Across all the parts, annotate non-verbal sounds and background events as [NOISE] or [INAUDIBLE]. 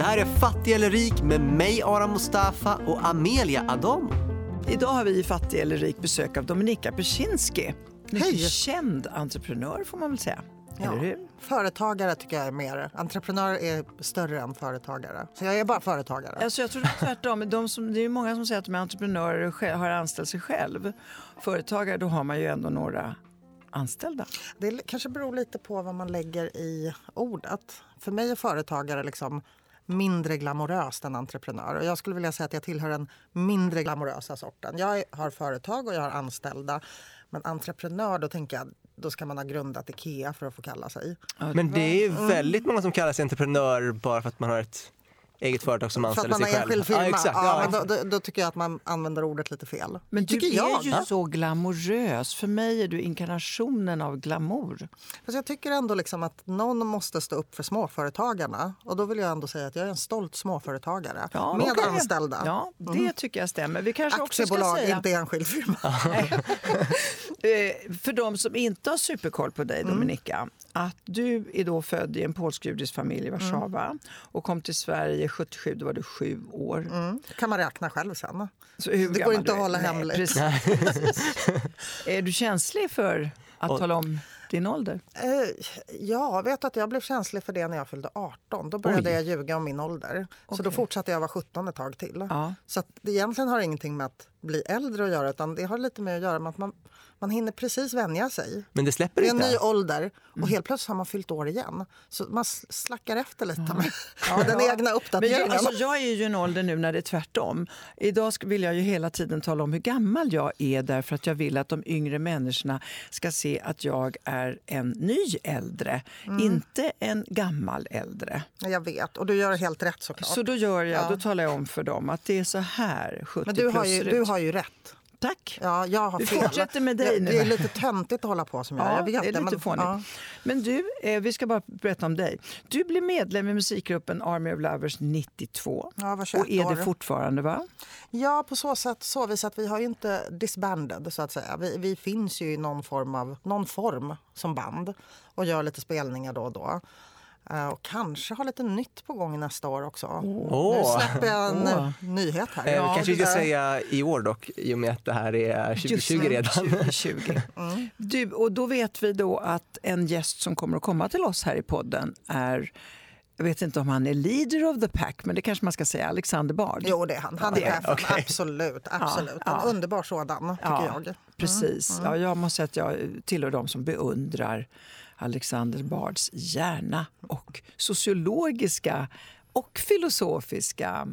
Det här är Fattig eller rik med mig Aram Mustafa och Amelia Adamo. Idag har vi i Fattig eller rik besök av Dominika Persinski. Mycket Hej. känd entreprenör får man väl säga. Eller hur? Företagare tycker jag är mer. Entreprenör är större än företagare. Så jag är bara företagare. Alltså jag tror det är tvärtom. De som, det är många som säger att de är entreprenörer och själv, har anställt sig själv. Företagare, då har man ju ändå några anställda. Det kanske beror lite på vad man lägger i ordet. För mig är företagare liksom mindre glamoröst än entreprenör. Och jag skulle vilja säga att jag tillhör den mindre glamorösa sorten. Jag har företag och jag har anställda. Men entreprenör, då tänker jag då ska man ha grundat Ikea för att få kalla sig. Men det är ju väldigt många som kallar sig entreprenör bara för att man har ett eget företag som För att anställer man sig själv. firma. Ja, exakt. Ja, Ja, men då, då, då tycker jag att man använder ordet lite fel. Men du är jag. ju så glamorös. För mig är du inkarnationen av glamour. Fast jag tycker ändå liksom att någon måste stå upp för småföretagarna. Och då vill jag ändå säga att jag är en stolt småföretagare. Ja, med okej. anställda. Ja, det tycker jag stämmer. Vi kanske också ska Aktiebolag, säga... inte enskild firma. [LAUGHS] Eh, för de som inte har superkoll på Mm. dig, Dominika, att du är då född i en polsk-judisk familj i Warszawa Mm. och kom till Sverige 77, då var du sju år. Mm. kan man räkna själv sen. Så hur Det går inte du att är? hålla Nej, hemligt. Precis, precis. [LAUGHS] är du känslig för att tala om din ålder? Eh, ja, vet att jag blev känslig för det när jag fyllde 18. Då började Oj. jag ljuga om min ålder. Så då fortsatte jag vara 17 ett tag till. Ja. Så att det egentligen har ingenting med att bli äldre att göra utan det har lite med att göra med att man, man hinner precis vänja sig. Men det släpper Det är en ny inte. ålder och Mm. helt plötsligt har man fyllt år igen. Så man slackar efter lite med, [LAUGHS] med den egna Men jag, uppdateringen. alltså, jag är ju i en ålder nu när det är tvärtom. Idag vill jag ju hela tiden tala om hur gammal jag är därför att jag vill att de yngre människorna ska se att jag är en ny äldre, Mm. inte en gammal äldre. Jag vet, och du gör helt rätt såklart. Så då gör jag, Ja. då talar jag om för dem att det är så här 70 Men du har, plus ju, du ut. Har ju rätt. Tack. Ja, jag har Vi fel. fortsätter med dig det, nu. Det är lite töntigt att hålla på som jag Ja, jag vet det är lite men, fånigt. ja. Men du, eh, vi ska bara berätta om dig. Du blev medlem i musikgruppen Army of Lovers 92. Ja, var 21 och är det år. fortfarande, va? Ja, på så sätt så vis att vi har ju inte disbanded så att säga. Vi, vi finns ju i någon form, av, någon form som band och gör lite spelningar då och då. Eh, och kanske har lite nytt på gång nästa år också. Åh. Nu släpper jag en eh, nyhet här. Eh, Ja, kanske vi ska säga i år dock, i och med att det här är 2020 Just det, redan. 2020. [LAUGHS] Mm. Du, och då vet vi då att en gäst som kommer att komma till oss här i podden är jag vet inte om han är leader of the pack, men det kanske man ska säga, Alexander Bard. Jo, det är han. Han är chefen. okej. Absolut. absolut. ja. En underbar sådan, tycker Ja, jag. Mm, Precis. Ja, jag måste säga att jag tillhör de som beundrar Alexander Bards hjärna och sociologiska och filosofiska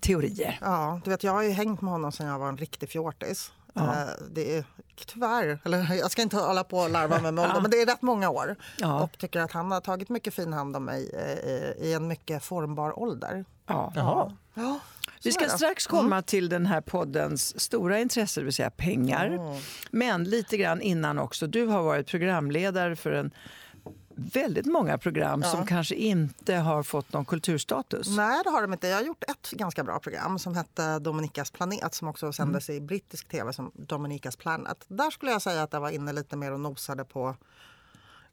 teorier. Ja, du vet, jag har ju hängt med honom sedan jag var en riktig fjortis. Eh, Det är tyvärr, eller jag ska inte hålla på och larva mig med ålder, [LAUGHS] men det är rätt många år. Ja. Och tycker att han har tagit mycket fin hand om mig eh, i en mycket formbar ålder. Ja. Jaha. Ja, Vi ska strax komma till den här poddens stora intresse, det vill säga pengar. Men lite grann innan också. Du har varit programledare för en väldigt många program som kanske inte har fått någon kulturstatus. Nej, det har de inte. Jag har gjort ett ganska bra program som hette Dominikas planet som också sändes i brittisk tv som Dominikas Planet. Där skulle jag säga att jag var inne lite mer och nosade på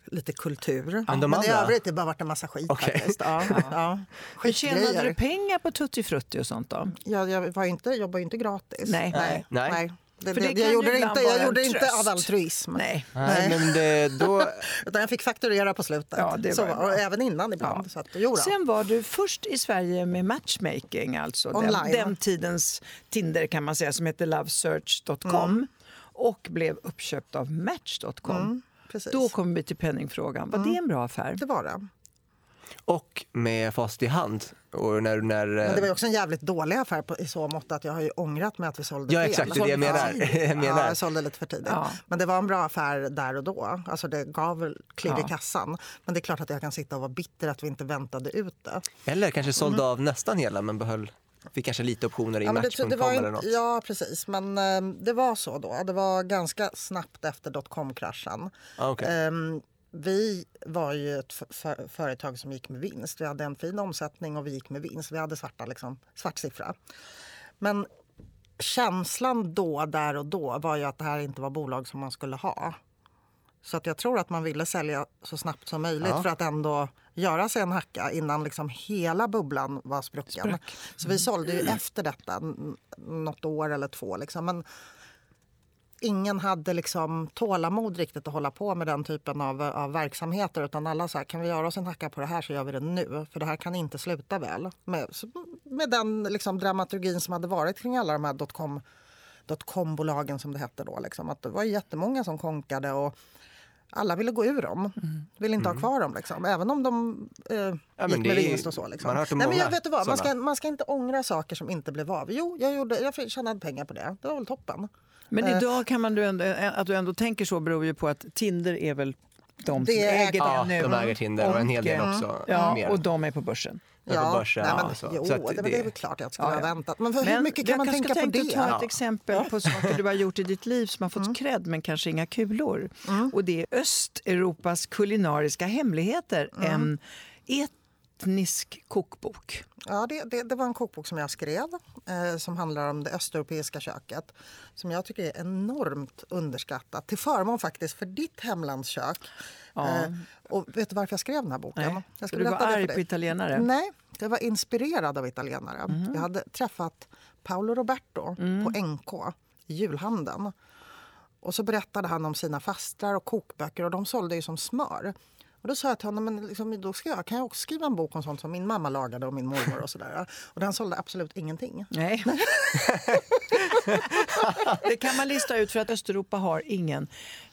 lite kultur. Men de i övrigt har det bara varit en massa skit Okej. faktiskt. Ja, [LAUGHS] ja. Men Tjänade du pengar på Tutti Frutti och sånt då? Jag, jag var inte, jobbade inte gratis. Nej. nej. Nej. nej. Det, det, det jag gjorde det inte, jag gjorde inte av altruism. Nej. Nej, men det, då, [LAUGHS] Utan jag fick fakturera på slutet. Ja, det så, var och även innan ibland. Så att, jo då. Sen var du först i Sverige med matchmaking, alltså den, Online. den tidens Tinder kan man säga, som hette lovesearch.com Mm. och blev uppköpt av Match.com. Precis. Då kommer vi till penningfrågan. Var det en bra affär? Det var det. och med fast i hand. Och när, när, Men det var ju också en jävligt dålig affär på, i så mått att jag har ju ångrat mig att vi sålde Ja, fel. exakt, det är det jag menar. [LAUGHS] Jag menar. Ja, jag sålde lite för tidigt. Ja. Men det var en bra affär där och då. Alltså det gav klirr i Ja. kassan. Men det är klart att jag kan sitta och vara bitter att vi inte väntade ut det. Eller kanske sålde av nästan hela men behöll, fick kanske lite optioner i Ja, Match.com eller något. ja, precis. Men eh, det var så då. Det var ganska snabbt efter dotcom-kraschen. Ah, okej. Ehm, vi var ju ett för, företag som gick med vinst. Vi hade en fin omsättning och vi gick med vinst. Vi hade svarta, liksom, svart siffra. Men känslan då, där och då var ju att det här inte var bolag som man skulle ha. Så att jag tror att man ville sälja så snabbt som möjligt Ja. för att ändå göra sig en hacka innan liksom hela bubblan var sprucken. Sprack. Så vi sålde ju efter detta, något år eller två. Liksom. Men ingen hade liksom tålamod riktigt att hålla på med den typen av, av verksamheter. Utan alla sa, kan vi göra oss en hacka på det här så gör vi det nu. För det här kan inte sluta väl. Med, med den liksom dramaturgin som hade varit kring alla de här dotcom dotcom-bolagen som det hette då. Liksom. Att det var jättemånga som konkade och alla ville gå ur dem. Ville inte ha kvar dem. Liksom. Även om de eh, men gick med vinst och så. Liksom. man har hört om Nej, men jag vet du vad, man ska, man ska inte ångra saker som inte blev av. Jo, jag, gjorde, jag tjänade pengar på det. Det var väl toppen. Men Eh. idag kan man du ändå, att du ändå tänker så beror ju på att Tinder är väl de som är- äger Ja, det nu. de äger Tinder och en hel del Och, också. Ja, mer. och de är på börsen. Ja, på börsen, nej, ja, men, så. jo, Så att det, det är väl klart att jag skulle Ja, ha ja. väntat. Men, för hur mycket kan jag man tänka på det? ta ett Ja. exempel på saker du har gjort i ditt liv som har fått Mm. cred men kanske inga kulor. Och det är Östeuropas kulinariska hemligheter. Mm. En etnisk kokbok. Ja, det, det, det var en kokbok som jag skrev eh, som handlar om det östeuropeiska köket som jag tycker är enormt underskattat till förmån faktiskt för ditt hemlandskök. Ja. Eh, och vet du varför jag skrev den här boken? Nej. Jag För du var arg på italienare? Nej, jag var inspirerad av italienare. Mhm. Jag hade träffat Paolo Roberto Mm. på NK i julhandeln. Och så berättade han om sina fastrar och kokböcker och de sålde ju som smör. Och då sa jag till honom, men liksom, då ska jag, kan jag också skriva en bok om sånt som min mamma lagade och min mormor och sådär. Och den sålde absolut ingenting. Nej. [LAUGHS] det kan man lista ut för att Östeuropa har ingen,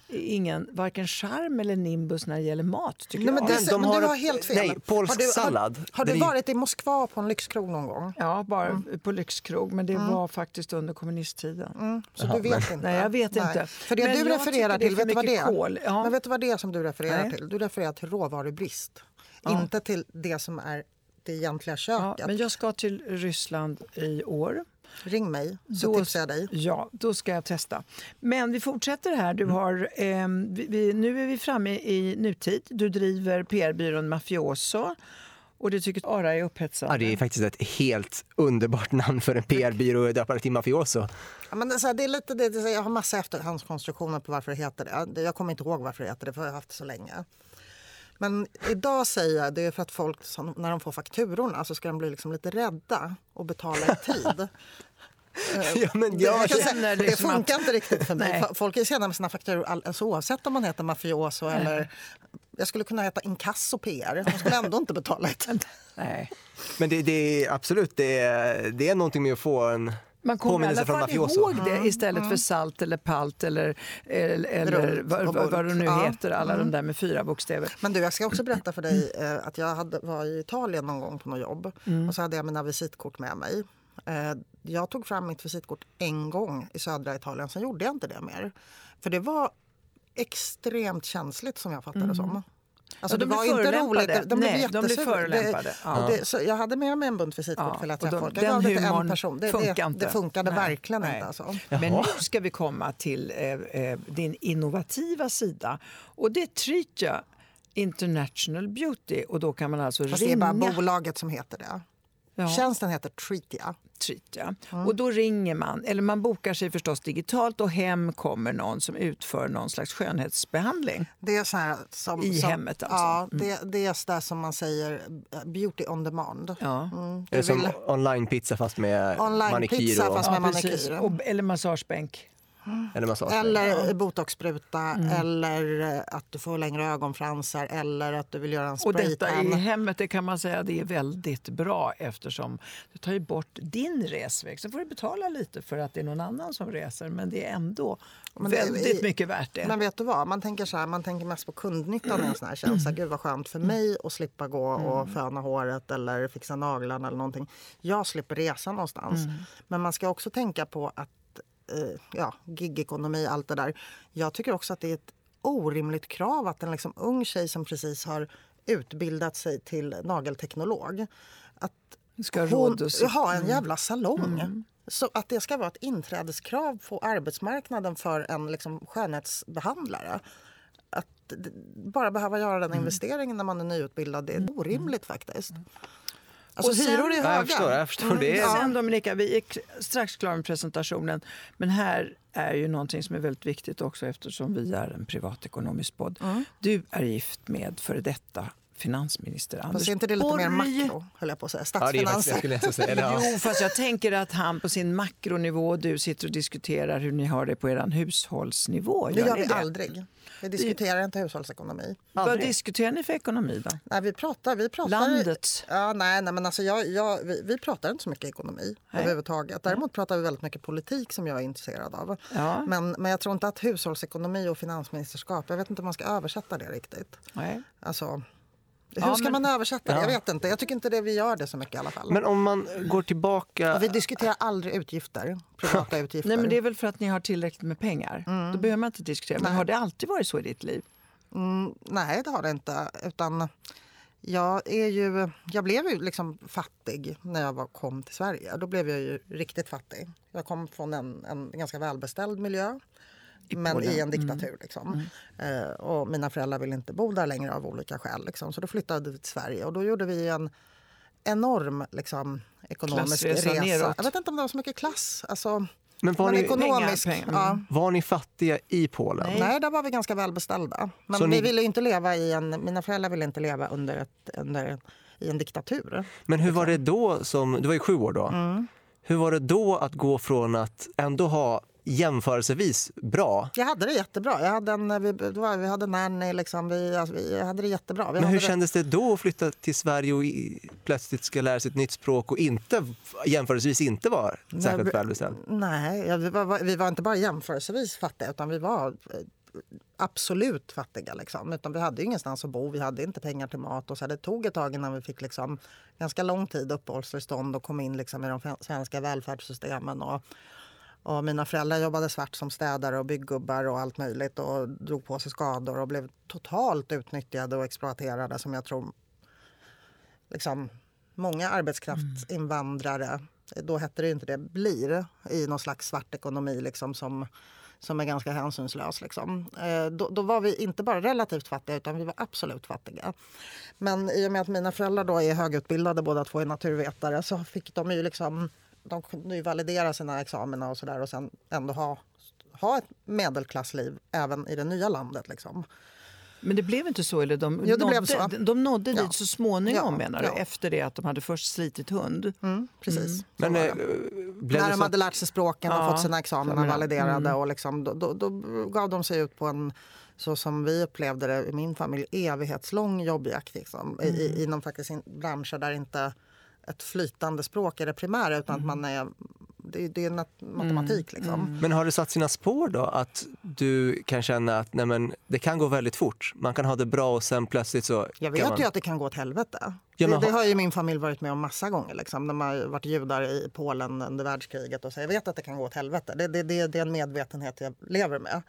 ingen varken charm eller nimbus när det gäller mat. Tycker Nej, men jag. det, Men men de du har har helt fel. nej, polsk har du, sallad. Har, har du Den är- varit i Moskva på en lyxkrog någon gång? Ja, bara Mm. på lyxkrog, men det var faktiskt under kommunisttiden. Så du vet inte? Nej, jag vet inte. För det Men du refererar det till, vet du vad det är? Ja. Men vet du vad det är som du refererar Nej. till? Du refererar till råvarubrist. Ja. Inte till det som är det egentliga Ja, köket. men jag ska till Ryssland i år. Ring mig så Då- tipsar jag dig. Ja, då ska jag testa. Men vi fortsätter här. Du har, ehm, vi, nu är vi framme i nutid. Du driver PR-byrån Mafioso. Och du tycker att Ara är upphetsande. Ja, det är faktiskt ett helt underbart namn för en PR-byrå döpare till mafioso. Ja, men det, är så här, det är lite det, det, är så här, jag har massa efterhandskonstruktioner på varför det heter det. det. Jag kommer inte ihåg varför det heter det, för jag har haft det så länge. Men idag säger jag det är för att folk som, när de får fakturorna så ska de bli liksom lite rädda och betala i tid. [LAUGHS] Ja, men Det, jag kan känner det funkar inte riktigt för mig. Nej. Folk är sena med sina fakturor all- alltså, oavsett om man heter mafioso eller... Jag skulle kunna heta inkasso PR. De skulle ändå inte betala i tid. [LAUGHS] Nej. men det, det är absolut, det är, det är någonting med att få en Man kommer i alla fall ihåg det istället för salt eller palt eller, eller, eller Runt vad, och vad, det nu Ja. heter, alla de där med fyra bokstäver. Men du, jag ska också berätta för dig eh, att jag hade, var i Italien någon gång på något jobb och så hade jag mina visitkort med mig. Eh, jag tog fram mitt visitkort en gång i södra Italien, sen gjorde jag inte det mer. För det var extremt känsligt som jag fattade det som. Alltså, Ja, de det var inte roligt. De blev Nej, de blir jättesura. förolämpade. Ja. så jag hade med mig en bunt visitkort Ja, för att träffa de- folk. Jag gav det till en person. Det, funkar det, det funkade Nej, verkligen nej. inte. Alltså. Men nu ska vi komma till eh, eh, din innovativa sida. Och det är Tritja International Beauty. Och då kan man alltså Fast det är ringa bara bolaget som heter det. Ja. Tjänsten heter Treatia. Tritja. Och då ringer man, eller man bokar sig förstås digitalt och hem kommer någon som utför någon slags skönhetsbehandling. Det är så här som, I som, hemmet alltså. Ja, det, det är så där som man säger eh, beauty on demand. Ja. Mm, Det är som vill- online-pizza fast med Online manikyr pizza och, fast- med precis. manikyr. Och, eller massagebänk. Eller massage. Eller botoxspruta, Mm. eller eh, att du får längre ögonfransar eller att du vill göra en Och detta i spraytan. hemmet det kan man säga det är väldigt bra eftersom du tar ju bort din resväg. Så får du betala lite för att det är någon annan som reser men det är ändå Men väldigt i- mycket värt det. Men vet du vad, man tänker, så här, man tänker mest på kundnyttan i en sån här tjänst. Så här, Gud vad skönt för mig att slippa gå och föna håret eller fixa naglarna eller någonting. Jag slipper resa någonstans. Men man ska också tänka på att ja, gigekonomi, allt det där. Jag tycker också att det är ett orimligt krav att en liksom ung tjej som precis har utbildat sig till nagelteknolog att Ska ha hon ha en jävla salong. Så att det ska vara ett inträdeskrav på arbetsmarknaden för en liksom skönhetsbehandlare. Att bara behöva göra den investeringen när man är nyutbildad, det är orimligt faktiskt. Alltså Och sen- hyror är höga. jag förstår, jag förstår. Det är, Sen Dominika, vi är strax klara med presentationen. Men här är ju någonting som är väldigt viktigt också eftersom vi är en privatekonomisk podd. Mm. Du är gift med före detta finansminister Anders Fast är inte det lite mer makro, höll jag på att säga? Ja, det jag Statsfinanser. skulle nästan säga det. [LAUGHS] Ja. Jo, fast jag tänker att han på sin makronivå och du sitter och diskuterar hur ni har det på er hushållsnivå. det gör vi aldrig. Vi diskuterar inte hushållsekonomi. Vad Aldrig. diskuterar ni för ekonomi då? Nej, vi pratar... Vi pratar Landets? Ja, nej, nej, men alltså jag, jag, vi, vi pratar inte så mycket ekonomi Nej. överhuvudtaget. Däremot pratar vi väldigt mycket politik som jag är intresserad av. Ja. Men, men jag tror inte att hushållsekonomi och finansministerskap, jag vet inte om man ska översätta det riktigt. Nej. Alltså, hur Ja, ska men- man översätta det? Ja. Jag vet inte. Jag tycker inte det vi gör det så mycket i alla fall. Men om man går tillbaka... Och vi diskuterar aldrig utgifter, privata utgifter. Nej, men det är väl för att ni har tillräckligt med pengar. Då behöver man inte diskutera. Men Nej. har det alltid varit så i ditt liv? Mm, nej, det har det inte. Utan jag, är ju, jag blev ju liksom fattig när jag var, kom till Sverige. Då blev jag ju riktigt fattig. Jag kom från en, en ganska välbeställd miljö. Men Polen. i en diktatur. Liksom. Eh, och mina föräldrar ville inte bo där längre av olika skäl. Liksom. Så då flyttade vi till Sverige och då gjorde vi en enorm liksom, ekonomisk Klassresa resa. neråt. Jag vet inte om det var så mycket klass. Alltså, Men var men ni, ekonomisk. pengar, pengar. Ja. var ni fattiga i Polen? Nej. Nej, där var vi ganska välbeställda. Men Så vi ni- ville inte leva i en, mina föräldrar ville inte leva under ett, under, i en diktatur. Men hur var det då, som, du var ju sju år då. Mm. Hur var det då att gå från att ändå ha jämförelsevis bra Jag hade det jättebra. Jag hade en, vi, det var, vi hade nanny, liksom, vi, alltså, vi hade det jättebra. Vi Men hur det, kändes det då att flytta till Sverige och i, plötsligt ska lära sig ett nytt språk och inte, jämförelsevis inte vara särskilt välbeställd? Nej, ja, vi, var, vi var inte bara jämförelsevis fattiga utan vi var eh, absolut fattiga. Liksom. Utan vi hade ingenstans att bo, vi hade inte pengar till mat. Och så det tog ett tag innan vi fick liksom, ganska lång tid uppehållstillstånd och kom in liksom, i de svenska välfärdssystemen. Och, och mina föräldrar jobbade svart som städare och bygggubbar och allt möjligt och drog på sig skador och blev totalt utnyttjade och exploaterade som jag tror liksom, många arbetskraftsinvandrare, då hette det ju inte det, blir i någon slags svart ekonomi liksom, som, som är ganska hänsynslös. Liksom. Eh, då, då var vi inte bara relativt fattiga utan vi var absolut fattiga. Men i och med att mina föräldrar då är högutbildade, båda två är naturvetare, så fick de ju liksom de kunde ju validera sina examina och sådär och sen ändå ha, ha ett medelklassliv även i det nya landet. Liksom. Men det blev inte så? Eller de, Jo, det blev nådde, så. de nådde Ja. dit så småningom Ja, menar du? ja. Efter det att de hade först slitit hund? Mm, precis. Så Men blev När de så hade lärt sig språken och Ja, fått sina examina validerade och liksom, då, då, då gav de sig ut på en, så som vi upplevde det i min familj, evighetslång jobbjakt. Liksom, i, i, inom faktiskt in, branscher där inte ett flytande språk är det primära utan att man är, det, det är matematik. Liksom. Men har det satt sina spår då? Att du kan känna att nej men, det kan gå väldigt fort. Man kan ha det bra och sen plötsligt så... Jag vet man... ju att det kan gå åt helvete. Ja, det, det ha- har ju min familj varit med om massa gånger. Liksom, när man varit judar i Polen under världskriget. Och så. Jag vet att det kan gå åt helvete. Det, det, det, det är en medvetenhet jag lever med.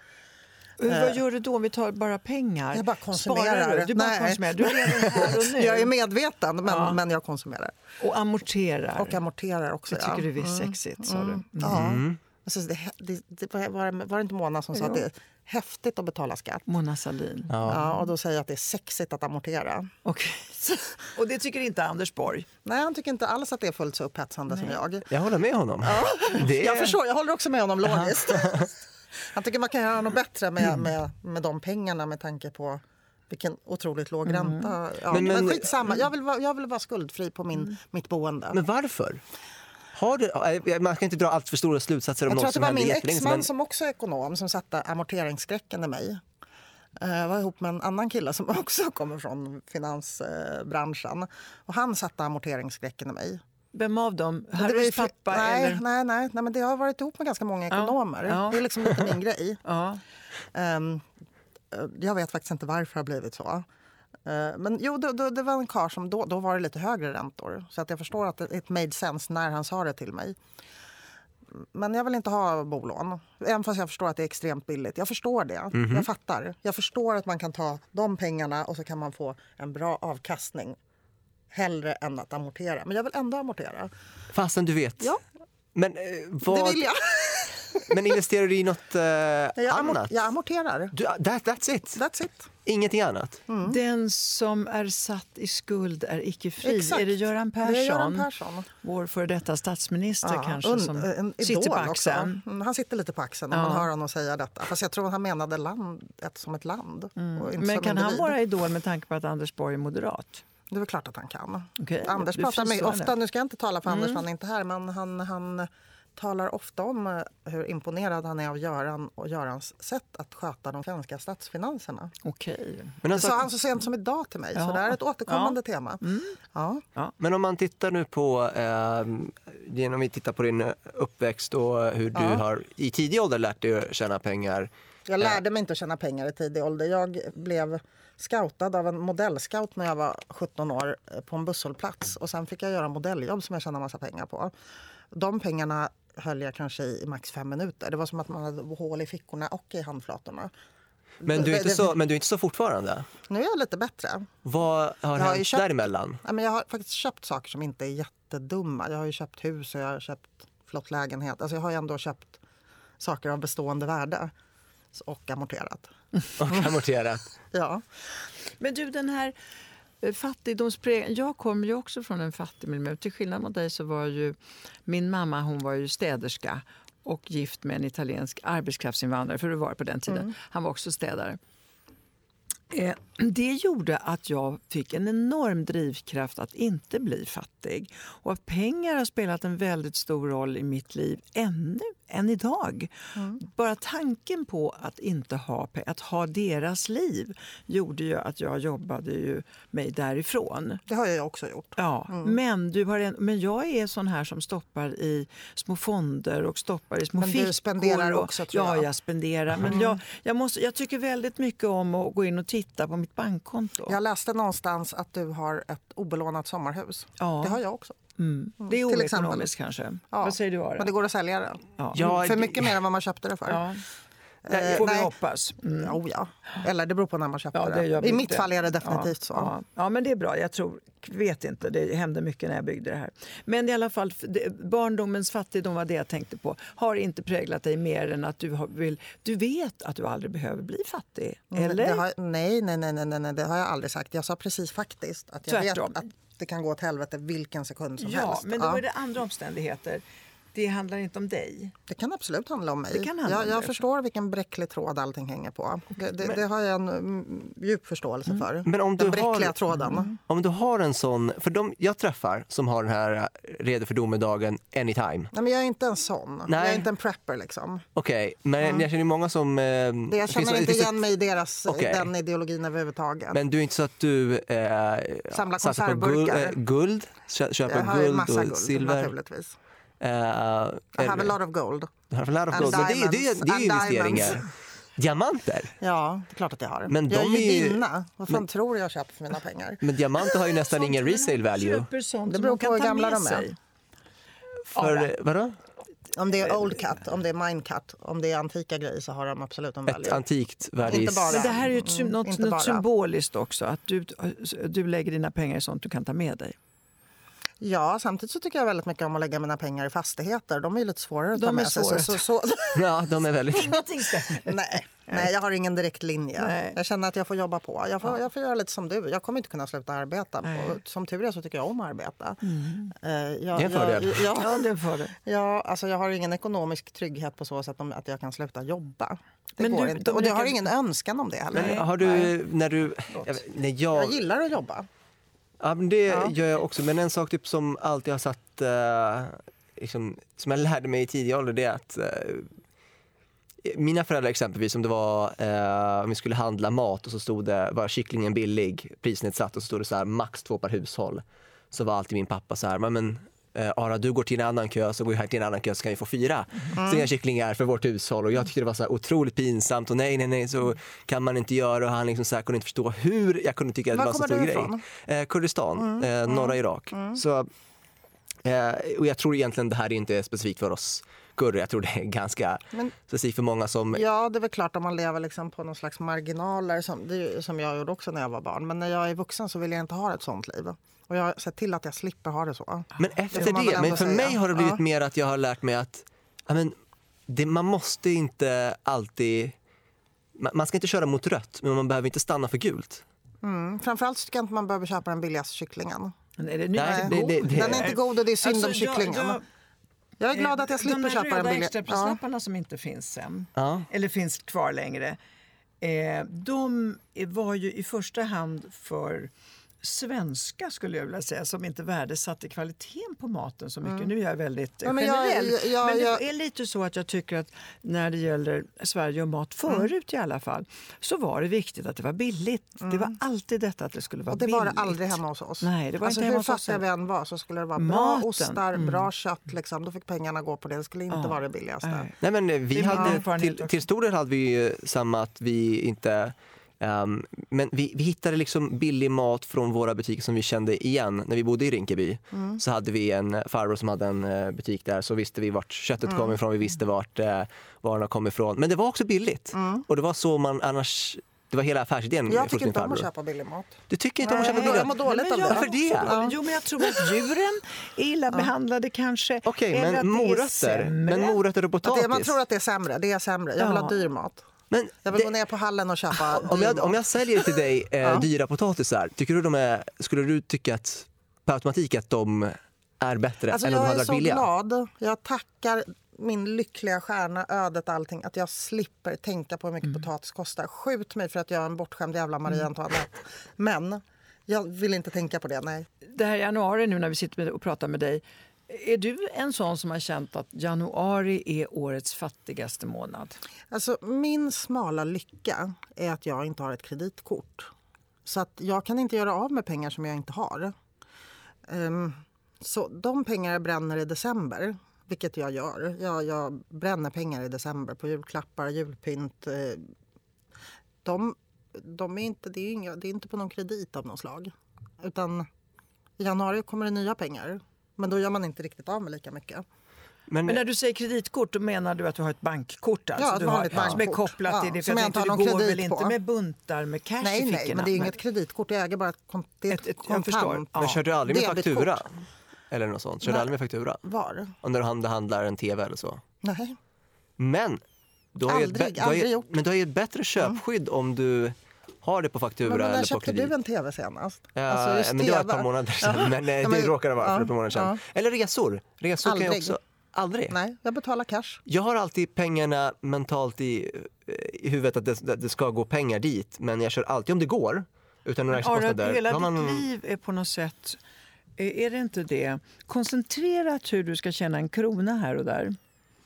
Hur, vad gör du då om vi tar bara pengar? Jag bara konsumerar. Sparar du? Du bara Nej. konsumerar. Du lever här och [LAUGHS] nu Jag är medveten, men, Ja. men jag konsumerar. och amorterar. Och amorterar också. det tycker ja. du är sexigt, sa du. Mm. Ja. Alltså, det, det, det, var, var det- det inte Mona som sa att det är häftigt att betala skatt? Mona Sahlin. Ja. och då säger jag att det är sexigt att amortera. Okej. [LAUGHS] Och det tycker inte Anders Borg? Nej, han tycker inte alls att det är fullt så upphetsande som jag. Jag håller med honom. Det är... Jag förstår, jag håller också med honom logiskt. [LAUGHS] Han tycker man kan göra något bättre med, Mm. med, med de pengarna med tanke på vilken otroligt låg ränta. Ja, Men- men, men- skitsamma, jag vill, jag vill vara skuldfri på min, mitt boende. Men varför? Du, eh, man ska inte dra allt för stora slutsatser om jag tror något att det som var hände min exman sedan. som också är ekonom som satte amorteringsskräcken i mig. Eh, Jag var ihop med en annan kille som [LAUGHS] också kommer från finansbranschen. Och han satte amorteringsskräcken i mig. Vem av dem? Det var ju Harrys pappa nej, eller? nej, nej, nej, men det har varit ihop med ganska många ekonomer. ja. Det är liksom lite min [LAUGHS] grej. Ja. Eh, jag vet faktiskt inte varför det har blivit så. Eh, men jo, då, då, det var en karl som då, då var det lite högre räntor. Så att jag förstår att det it made sense när han sa det till mig. Men jag vill inte ha bolån, även fast jag förstår att det är extremt billigt. Jag förstår det. Jag fattar. Jag förstår att man kan ta de pengarna och så kan man få en bra avkastning hellre än att amortera. Men jag vill ändå amortera. Fastän du vet. Ja, Men, eh, vad, det vill jag. [LAUGHS] men investerar du i något eh, Jag, amor- annat? jag amorterar. Du, that, that's it? That's it. Ingenting annat? Den som är satt i skuld är icke fri. Exakt. Är det Göran Persson? Det är Göran Persson. Vår före detta statsminister Ja, kanske som en idol sitter på också. axeln. Mm, Han sitter lite på axeln när Ja. man hör honom säga detta. Fast jag tror att han menade land, ett som ett land. och inte Men som kan han individ. vara idol med tanke på att Anders Borg är moderat? Det är väl klart att han kan. Okej, Anders pratar fristående. ofta, nu ska jag inte tala för Anders Mm. för han är inte här, men han, han talar ofta om eh, hur imponerad han är av Göran och Görans sätt att sköta de svenska statsfinanserna. Okej. Men, en Det sa han så sent som idag till mig, så Ja. det är ett återkommande Ja. tema. Ja. men om man tittar nu på, eh, genom vi tittar på din uppväxt och hur du Ja. har i tidig ålder lärt dig att tjäna pengar. Jag lärde mig inte att tjäna pengar i tidig ålder. Jag blev scoutad av en modellscout när jag var 17 år eh, på en busshållplats. Och sen fick jag göra modelljobb som jag tjänade massa pengar på. De pengarna höll jag kanske i max fem minuter. Det var som att man hade hål i fickorna och i handflatorna. Men du är inte så, men du är inte så fortfarande? Nu är jag lite bättre. Vad har Jag har hänt köpt- däremellan? Ja, men jag har faktiskt köpt saker som inte är jättedumma. Jag har ju köpt hus och jag har köpt flott lägenhet. Alltså jag har ju ändå köpt saker av bestående värde. Och amorterat. [LAUGHS] Och amorterat? Ja. Men du, den här eh, fattigdomsprägeln... Jag kommer ju också från en fattig miljö. Till skillnad mot dig så var ju min mamma hon var ju städerska och gift med en italiensk arbetskraftsinvandrare, för det var på den tiden. Han var också städare. Eh, Det gjorde att jag fick en enorm drivkraft att inte bli fattig. Och att pengar har spelat en väldigt stor roll i mitt liv ännu, än idag. Bara tanken på att inte ha att ha deras liv gjorde ju att jag jobbade ju mig därifrån. Det har jag också gjort. Ja, men, du har en, men jag är sån här som stoppar i små fonder och stoppar i små Men du fickor. spenderar och, också, tror ja, jag. jag spenderar. Men jag, jag, måste, jag tycker väldigt mycket om att gå in och titta på mitt bankkonto. Jag läste någonstans att du har ett obelånat sommarhus. Ja. Det har jag också. Mm. Det är oekonomiskt kanske. Ja. Vad säger du Ara? Men det går att sälja det. Ja. Ja, För det- mycket mer än vad man köpte det för. Ja. Eh, Det får vi nej. hoppas. Mm. Oh, ja. Eller det beror på när man köpte Ja, det det. I mitt det. fall är det definitivt ja, så. Ja. ja, men det är bra. Jag tror, vet inte, det hände mycket när jag byggde det här. Men i alla fall, det, barndomens fattigdom var det jag tänkte på. Har inte präglat dig mer än att du, har, vill, du vet att du aldrig behöver bli fattig? Mm, Eller? Det har, nej, nej, nej, nej, nej, det har jag aldrig sagt. Jag sa precis faktiskt att jag Tvärtom. vet att det kan gå åt helvete vilken sekund som ja, helst. men då är det andra omständigheter. Det handlar inte om dig. Det kan absolut handla om mig. Det kan handla jag jag förstår vilken bräcklig tråd allting hänger på. Det, det, det har jag en mm, djup förståelse för. Men om den du har- bräckliga tråden. Om du har en sån, för de jag träffar som har den här eh, redo för domedagen anytime. Nej, men jag är inte en sån. Nej. Jag är inte en prepper. Liksom. Okej, men jag känner många som... Eh, Det jag finns- känner inte finns ett- igen mig i deras, Okej. den ideologin överhuvudtaget. Men du är inte så att du eh, Samlar satsar på guld, konservburkar. eh, guld kö- köper jag har ju guld massa och guld silver? naturligtvis. Eh, I have a lot of gold. Du har a lot of And gold. Men det, är- det, är- det är ju diamonds. Investeringar. diamonds. Diamanter? Ja, det är klart att jag har. Men jag de är är ju- judinna. Vad fan tror du jag köper för mina pengar? Men diamanter har ju nästan ingen resale value. Köper sånt Det beror på hur gamla med de är. För, eh, vadå? Om det är old cut, om det är mine cut, om det är antika grejer så har de absolut en Ett value. antikt värde i- Inte bara. Men det här är ju ett, Mm, något, något symboliskt också. Att du, du lägger dina pengar i sånt du kan ta med dig. Ja, samtidigt så tycker jag väldigt mycket om att lägga mina pengar i fastigheter. De är lite svårare att De ta är med sig. Så, så, så, Ja, de är väldigt... [LAUGHS] Nej, nej, jag har ingen direkt linje. Nej. Jag känner att jag får jobba på. Jag får, jag får göra lite som du. Jag kommer inte kunna sluta arbeta. Och som tur är så tycker jag om att arbeta. Eh, Jag, Det är en fördel. Jag, ja, Ja, det får du. ja, alltså jag har ingen ekonomisk trygghet på så sätt att jag kan sluta jobba. Det Men går du- inte. Och jag har ingen önskan om det heller. Men har du, när du... Jag, när jag, Jag gillar att jobba. Ja, men det Ja. gör jag också. Men en sak typ som alltid har satt, eh, liksom, som jag lärde mig i tidig ålder, det är att eh, mina föräldrar exempelvis, om det var, eh, om vi skulle handla mat och så stod det, var kycklingen billig, prisnedsatt och så stod det så här max två per hushåll. Så var alltid min pappa så här, men, eh, Ara du går till en annan kö så går jag här till en annan kö så kan vi få fyra mm. kycklingar för vårt hushåll. Och jag tyckte det var så otroligt pinsamt och nej nej nej så kan man inte göra och han liksom så här kunde inte förstå hur jag kunde tycka att det Var en så stor grej. Eh, Kurdistan, eh, norra Irak. Så, eh, och jag tror egentligen det här är inte specifikt för oss kurder. Jag tror det är ganska Men- specifikt för många som... Ja, det är väl klart om man lever liksom på någon slags marginaler som, det som jag gjorde också när jag var barn. Men när jag är vuxen så vill jag inte ha ett sånt liv. Och jag har sett till att jag slipper ha det så. Men efter väl det, men för säga. mig har det blivit Ja. mer att jag har lärt mig att ja, men, det, man måste inte alltid man, man ska inte köra mot rött, men man behöver inte stanna för gult. Mm. Framförallt tycker jag inte man behöver köpa den billigaste kycklingen. Men är det, nu Nej, det- det- det- Den är inte god och det är synd om Alltså, jag- kycklingen. Jag, jag- är glad att jag slipper de köpa den röda billiga. Ja. extraprislapparna som inte finns sen, Ja. eller finns kvar längre, eh, de var ju i första hand för svenska skulle jag vilja säga som inte värdesatte kvaliteten på maten så mycket. Nu är jag väldigt Mm. Ja, men jag- generell. jag- men det jag- är lite så att jag tycker att när det gäller Sverige och mat förut i alla fall så var det viktigt att det var billigt. Det var alltid detta att det skulle vara Och det billigt. var det aldrig hemma hos oss. Nej, det var alltså, inte hur hemma hos oss fattiga vi än var så skulle det vara bra Maten, ostar, mm. bra kött. Liksom. Då fick pengarna gå på det. Det skulle inte vara det billigaste. Nej. Nej, men eh, vi hade, till, till stor del hade vi ju samma att vi inte ehm, men vi, vi hittade liksom billig mat från våra butiker som vi kände igen. När vi bodde i Rinkeby Mm. så hade vi en farbror som hade en eh, butik där så visste vi vart köttet Mm. kom ifrån, vi visste vart eh, varorna kom ifrån. Men det var också billigt. Och det var så man annars, det var hela affärsidén Mm. Jag tycker inte om att köpa billig mat. Du tycker inte om att köpa Nej, billigt? jag mår dåligt Nej, av det. Varför det? Ja. Jo, men jag tror att djuren är illa behandlade kanske. Okej, att men morötter, men morötter och potatis. man tror att det är sämre. Det är sämre. Jag vill Ja. ha dyr mat. Men Jag vill det- gå ner på hallen och köpa Om dyr jag, om jag säljer till dig eh, [LAUGHS] Ja. dyra potatisar, tycker du de är, skulle du tycka att per automatik att de är bättre Alltså än om de jag hade är varit så billiga? glad. Jag tackar min lyckliga stjärna, ödet, allting att jag slipper tänka på hur mycket Mm. potatis kostar. Skjut mig för att jag är en bortskämd jävla Marie Antoinette. Men jag vill inte tänka på det, nej. Det här januari nu när vi sitter och pratar med dig. Är du en sån som har känt att januari är årets fattigaste månad? Alltså, min smala lycka är att jag inte har ett kreditkort. Så att jag kan inte göra av med pengar som jag inte har. Um, så de pengar jag bränner i december, vilket jag gör. Jag, jag bränner pengar i december på julklappar, julpynt. eh, De, de är inte, det, är inga, det är inte på någon kredit av något slag. Utan i januari kommer det nya pengar. Men då gör man inte riktigt av med lika mycket. Men, Men när du säger kreditkort då menar du att du har ett bankkort alltså? Ja, ett du har, vanligt Som är bankkort. kopplat Ja, till det. För som jag tänkte, du någon går väl kredit inte med buntar med cash Nej, i nej, fickorna? men det är inget kreditkort. Jag äger bara ett, kon- det är ett, Ett- ett- jag kontant. förstår. Ja. men kör du aldrig med faktura? Eller något sånt? Kör du Nej. aldrig med faktura? Var? Om du hand- handlar en TV eller så? Nej. Men du har ju ett, Aldrig, bä- du har ju, aldrig gjort. men du har ju ett bättre köpskydd om du har det på faktura Men, men när eller på köpte kredit. du en tv senast? Ja, Alltså, men det var ett par månader sedan. Men, eh, Ja, men- det råkade vara för ja, ett par månader sedan. ja. Eller resor. Resor kan jag Aldrig. också... Aldrig? Nej, jag betalar cash. Jag har alltid pengarna mentalt i, i huvudet att det, det ska gå pengar dit, men jag kör alltid om det går. Utan några extra kostnader. hela har ditt man- liv är på något sätt, är det inte det, koncentrerat hur du ska tjäna en krona här och där?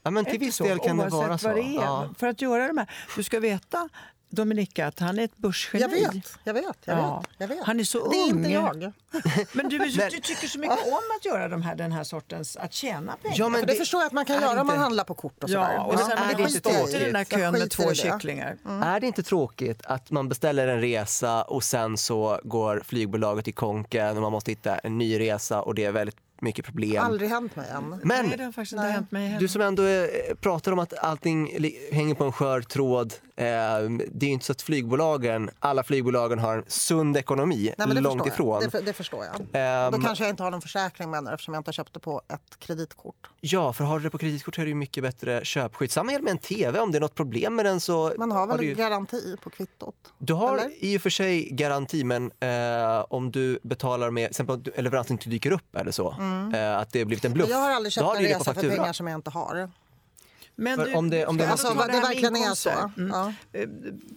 Ja, men till viss del kan det vara så. Det är. Ja. För att göra de här, du ska veta Dominika att han är ett börsgeni. Jag vet, jag vet, jag Ja. vet. Jag vet. Han är så det är ung. inte jag. [LAUGHS] Men du, är [LAUGHS] Men- du tycker så mycket om att göra de här, den här sortens, att tjäna pengar. Ja, men det, det- förstår jag att man kan är göra om man inte- handlar på kort och sådär. Ja, och sen är har det du inte stått i tråkigt? den där Jag kön med två kycklingar. Är det inte tråkigt att man beställer en resa och sen så går flygbolaget i konken och man måste hitta en ny resa och det är väldigt mycket problem. Aldrig hänt mig än. Men Nej, det har faktiskt inte hänt mig du som ändå eh, pratar om att allting hänger på en skör tråd. Eh, det är ju inte så att flygbolagen, alla flygbolagen har en sund ekonomi, Nej, men det långt förstår ifrån. Det, det förstår jag. Ehm, Då kanske jag inte har någon försäkring med henne eftersom jag inte har köpt det på ett kreditkort. Ja, för har du det på kreditkort är det ju mycket bättre köpskydd. Samma gäller med en TV, om det är något problem med den så... Man har väl du, ju, garanti på kvittot? du har eller? i och för sig garanti, men eh, om du betalar med, till exempel du- leveransen inte dyker upp eller så, eh, att det har blivit en bluff. Mm. Jag har aldrig köpt har en du det resa för pengar som jag inte har. Men För om det- om det- Alltså, vad det med verkligen är så. Mm. Ja. Eh,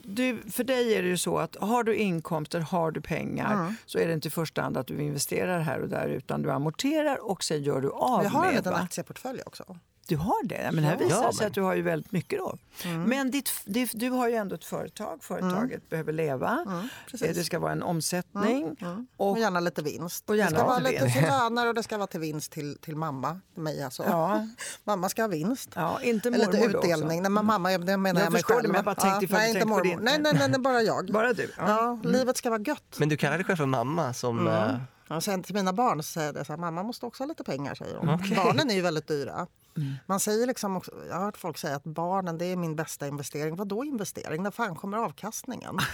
Du, för dig är det ju så att har du inkomster, har du pengar Mm. så är det inte i första hand att du investerar här och där utan du amorterar och sen gör du av Jag har en med. liten aktieportfölj också. Du har det? Ja, Men här visar Ja, det sig men- att du har ju väldigt mycket då. Mm. Men ditt, ditt, du har ju ändå ett företag. Företaget behöver leva. Mm, precis. Eh, det ska vara en omsättning. Och, Och gärna lite vinst. Och gärna det ska vara lite till löner och det ska vara till vinst till, till mamma. Till mig alltså. Ja. [LAUGHS] Mamma ska ha vinst. ja, inte mormor lite utdelning. Nej, men mamma, det menar Jag jag, mig förstår det, själv. men jag bara tänkte ifall nej, inte mormor. din- Nej, nej, nej, nej, bara jag. [LAUGHS] Bara du? Ja. Ja, livet ska vara gött. Men du kallar dig själv för mamma som... Mm. Eh, Ja, sen till mina barn så säger jag det så här, mamma måste också ha lite pengar säger de. Barnen är ju väldigt dyra. Mm. Man säger liksom också, jag har hört folk säga att barnen det är min bästa investering. Vad då investering? När fan kommer avkastningen? [LAUGHS]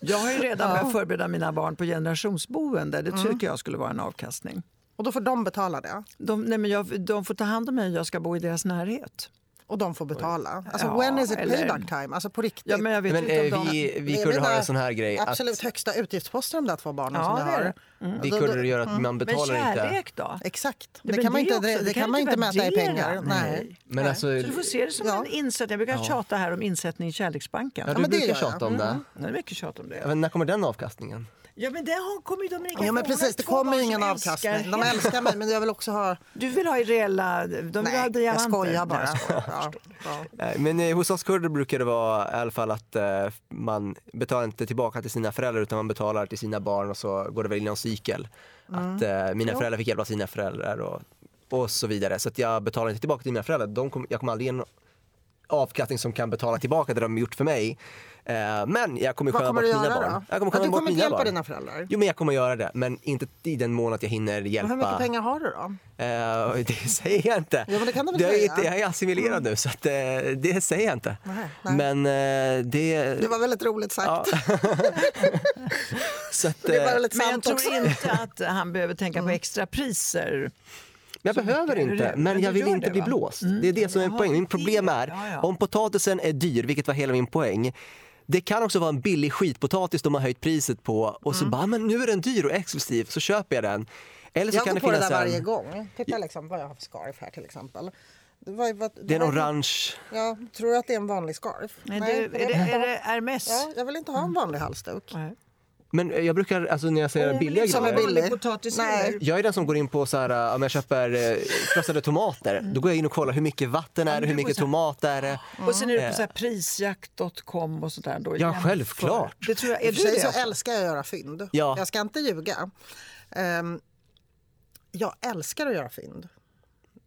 Jag har ju redan börjat förbereda mina barn på generationsboende. Det tycker jag skulle vara en avkastning. Och då får de betala det. De, nej men jag, de får ta hand om mig jag ska bo i deras närhet. Och de får betala. Alltså, Ja, when is it eller- payback time? Alltså på riktigt. Ja, men jag vet Men inte eh, om de... vi, vi Det är kunde ha en sån här grej. Att Absolut högsta utgiftsposter de där två barnen Ja, som jag det har. det. vi kunde göra att man Men betalar inte. kärlek då? Exakt. Ja, Det men kan man inte, det, det kan man inte mäta i pengar. Nej. Men Nej. alltså, Så du får se det som Ja. en insättning. Jag brukar tjata här om insättning i Kärleksbanken. ja, Ja, du men det brukar jag. tjata om det. Det är mycket tjat om det. Ja, men när kommer den avkastningen? Ja men det har- kommer ju Dominika Ja, men precis, det kommer ingen avkastning. De älskar mig, men jag vill också ha... Du vill ha i reella... De vill ha Nej, jag diamanter. skojar bara. Jag Ja, ja. Men eh, hos oss kurder brukar det vara i alla fall att eh, man betalar inte tillbaka till sina föräldrar utan man betalar till sina barn och så går det väl i någon cykel. Att eh, mina Jo. föräldrar fick hjälpa sina föräldrar och, och så vidare. Så att jag betalar inte tillbaka till mina föräldrar. De kom, jag kommer aldrig ge en avkastning som kan betala tillbaka det de gjort för mig. Eh, men jag kommer skämma kommer bort mina barn. då? Jag kommer du kommer inte hjälpa barn. dina föräldrar? Jo men jag kommer göra det, men inte i den mån att jag hinner hjälpa. Hur mycket pengar har du då? Eh, [LAUGHS] det säger jag inte. Ja, men det kan du väl det är, säga? inte- jag är assimilerad nu så att, eh, det säger jag inte. Nej, nej. Men eh, det... Det var väldigt roligt sagt. ja. [LAUGHS] så att, Det var väldigt Men jag tror också. inte att han behöver tänka på extra priser. jag behöver är inte, det? men Men jag vill inte det, bli va? blåst. Mm. Det är det som är poängen. Min problem är, ja, ja. om potatisen är dyr, vilket var hela min poäng, det kan också vara en billig skitpotatis de har höjt priset på och så bara, men nu är den dyr och exklusiv, så köper jag den. Eller så Jag kan går det på det där en, varje gång. Titta liksom vad jag har för scarf här till exempel. Det var, vad, det är en var- orange, Ja, tror du att det är en vanlig scarf? Nej, Nej, det, är, det, är det Hermes? Ja, jag vill inte ha en vanlig halsduk. Nej. Men jag brukar, alltså när jag säger billiga som är grejer, billig. Potatis Nej. Jag är den som går in på så här, om jag köper eh, krossade tomater, då går jag in och kollar hur mycket vatten är det, hur mycket så här- tomat är det. Och sen är du Eh. på så här prisjakt.com och sånt där. Då Ja, jämför. självklart. Det tror jag, är du det? så älskar jag att göra fynd. Ja. Jag ska inte ljuga. Ehm, jag älskar att göra fynd.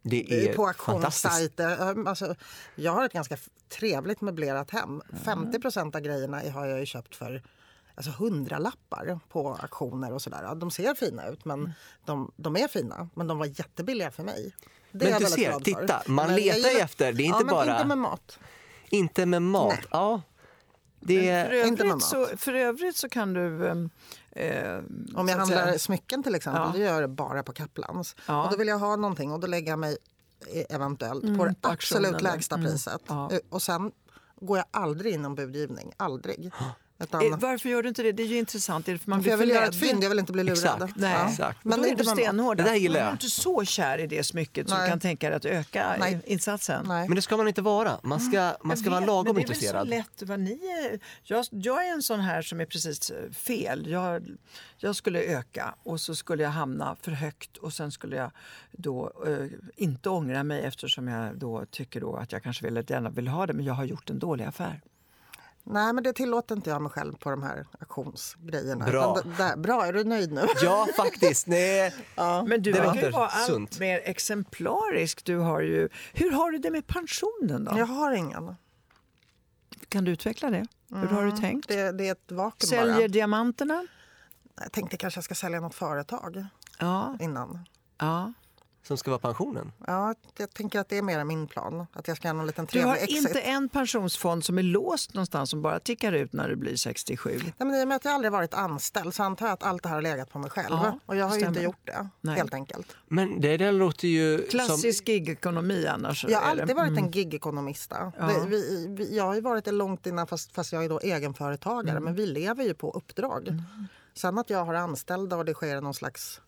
Det är på auktionssajter. Ehm, Alltså, jag har ett ganska trevligt möblerat hem. Mm. 50% av grejerna har jag ju köpt för alltså, hundralappar på auktioner och sådär. Ja, De ser fina ut, Mm. men de, de är fina. Men de var jättebilliga för mig. Det är Men du ser, titta, man Men letar ju gillar- efter, det är ja, inte men bara- inte med mat. Inte med mat. Nej. Ja. Det är, För Inte med övrigt, så, för övrigt så kan du... ehm, eh, Om jag handlar säga- smycken till exempel, Ja. då gör jag det bara på Kaplans. Ja. Och då vill jag ha någonting och då lägger jag mig eh, eventuellt på det på auktionen absolut lägsta Mm. priset. Ja. Eh, Och sen går jag aldrig in om budgivning, aldrig. Eh, Varför gör du inte det? Det är ju intressant. Är det för man för blir jag vill göra ett fynd, jag vill inte bli lurad. Exakt. Nej, Ja. Exakt. Men då är du stenhård. Det där gillar Man är jag. inte så kär i det smycket så du kan tänka dig att öka Nej. insatsen. Nej. men det ska man inte vara. Man ska, man ska Jag vara vet, lagom men det är intresserad. väl så lätt vad ni är. Jag, jag är en sån här som är precis eh, fel. Jag, jag skulle öka och så skulle jag hamna för högt och sen skulle jag då eh, inte ångra mig eftersom jag då tycker då att jag kanske väldigt gärna vill ha det men jag har gjort en dålig affär. Nej, men det tillåter inte jag mig själv på de här auktionsgrejerna. Bra. Där, bra, är du nöjd nu? [LAUGHS] Ja, faktiskt. Nej. Men du Det verkar ju vara allt sunt. mer exemplarisk. Du har ju, hur har du det med pensionen då? Jag har ingen. Kan du utveckla det? Hur har du tänkt? Det, det är ett vakuum Säljer bara. diamanterna? Jag tänkte kanske jag ska sälja något företag Ja. innan. ja. Som ska vara pensionen. Ja, jag tänker att det är mer min plan. Att jag ska göra någon liten Du trevlig har exit. inte en pensionsfond som är låst någonstans som bara tickar ut när du blir 67? Nej, men I och med att jag aldrig varit anställd så antar jag att allt det här har legat på mig själv. Ja, och jag har ju inte gjort det, Nej. helt enkelt. Men det där låter ju som... Klassisk gigekonomi annars? Jag har alltid varit en gigekonomista. Ja. Det- Vi, vi, jag har ju varit det långt innan fast, fast jag är då egenföretagare. Mm. Men vi lever ju på uppdrag. Sen att jag har anställda och det sker någon slags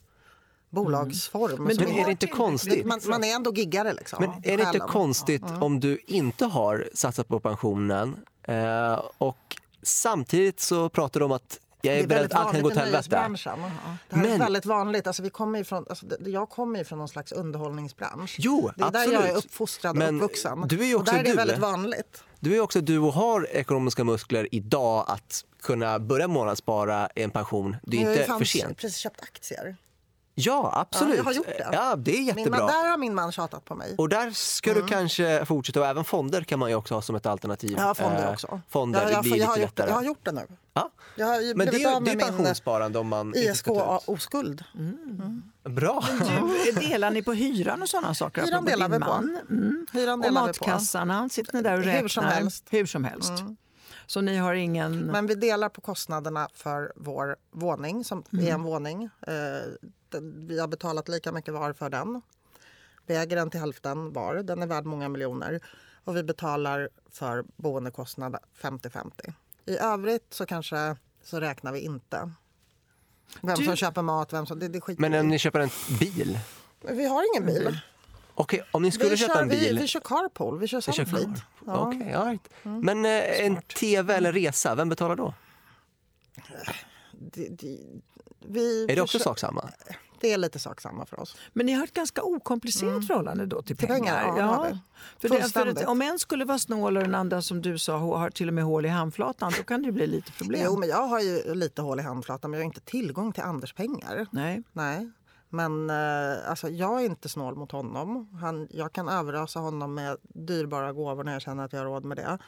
bolagsform. Mm. Men du är- det inte konstigt? man, man är ändå giggare liksom. Men är det inte konstigt om du inte har satsat på pensionen eh, och samtidigt så pratar du om att jag är, beredd att allt kan gå till helvete. Det här är väldigt vanligt. Alltså, vi kommer ju från, alltså, jag kommer ju från någon slags underhållningsbransch. Jo, det är där absolut. jag är uppfostrad Men och uppvuxen. du är ju och också där är det du. väldigt vanligt. Du är också du och har ekonomiska muskler idag att kunna börja månadsspara en pension. Det är Jag har inte för sent. precis köpt aktier. Ja, absolut. Ja, jag har gjort det. Ja, det är Min, jättebra. man, där har min man tjatat på mig. Och där ska Mm. du kanske fortsätta. Och även fonder kan man ju också ha som ett alternativ. Har fonder Eh, också. Fonder, jag, jag, det blir jag, har lite gjort jag har gjort det nu. Ja. Jag har ju Men det är det är pensionssparande om man inte ska ta ut. ISK-oskuld. Bra. Du, [LAUGHS] delar ni på hyran och sådana saker? Hyran Apropå delar vi på. man. Mm. Hyran Och delar vi på. matkassarna, sitter ni där och räknar? Hur som helst. Hur som helst. Så ni har ingen... Men vi delar på kostnaderna för vår våning, som är en våning. Eh, vi har betalat lika mycket var för den. Vi äger den till hälften var. Den är värd många miljoner. och vi betalar för boendekostnad 50-50. I övrigt så kanske så räknar vi inte. Vem Du- som köper mat, vem som... Det, det skiter Men om ni köper en bil? Vi har ingen bil. Okej, om ni skulle Vi köpa kör, en bil? vi, vi kör carpool, vi kör? Ja. Mm. Okej, all right. Men eh, en tv eller resa, vem betalar då? Det, det, vi, Är det också sak samma? Det är lite sak samma för oss. Men ni har ett ganska okomplicerat förhållande då till Till pengar. pengar, ja, vi. För, det, för att om en skulle vara snål och den andra som du sa har till och med hål i handflatan, då kan det bli lite problem. Jo, men jag har ju lite hål i handflatan men jag har inte tillgång till Anders pengar. Nej. Nej. Men eh, alltså, jag är inte snål mot honom. Han, jag kan överösa honom med dyrbara gåvor när jag känner att jag har råd med det.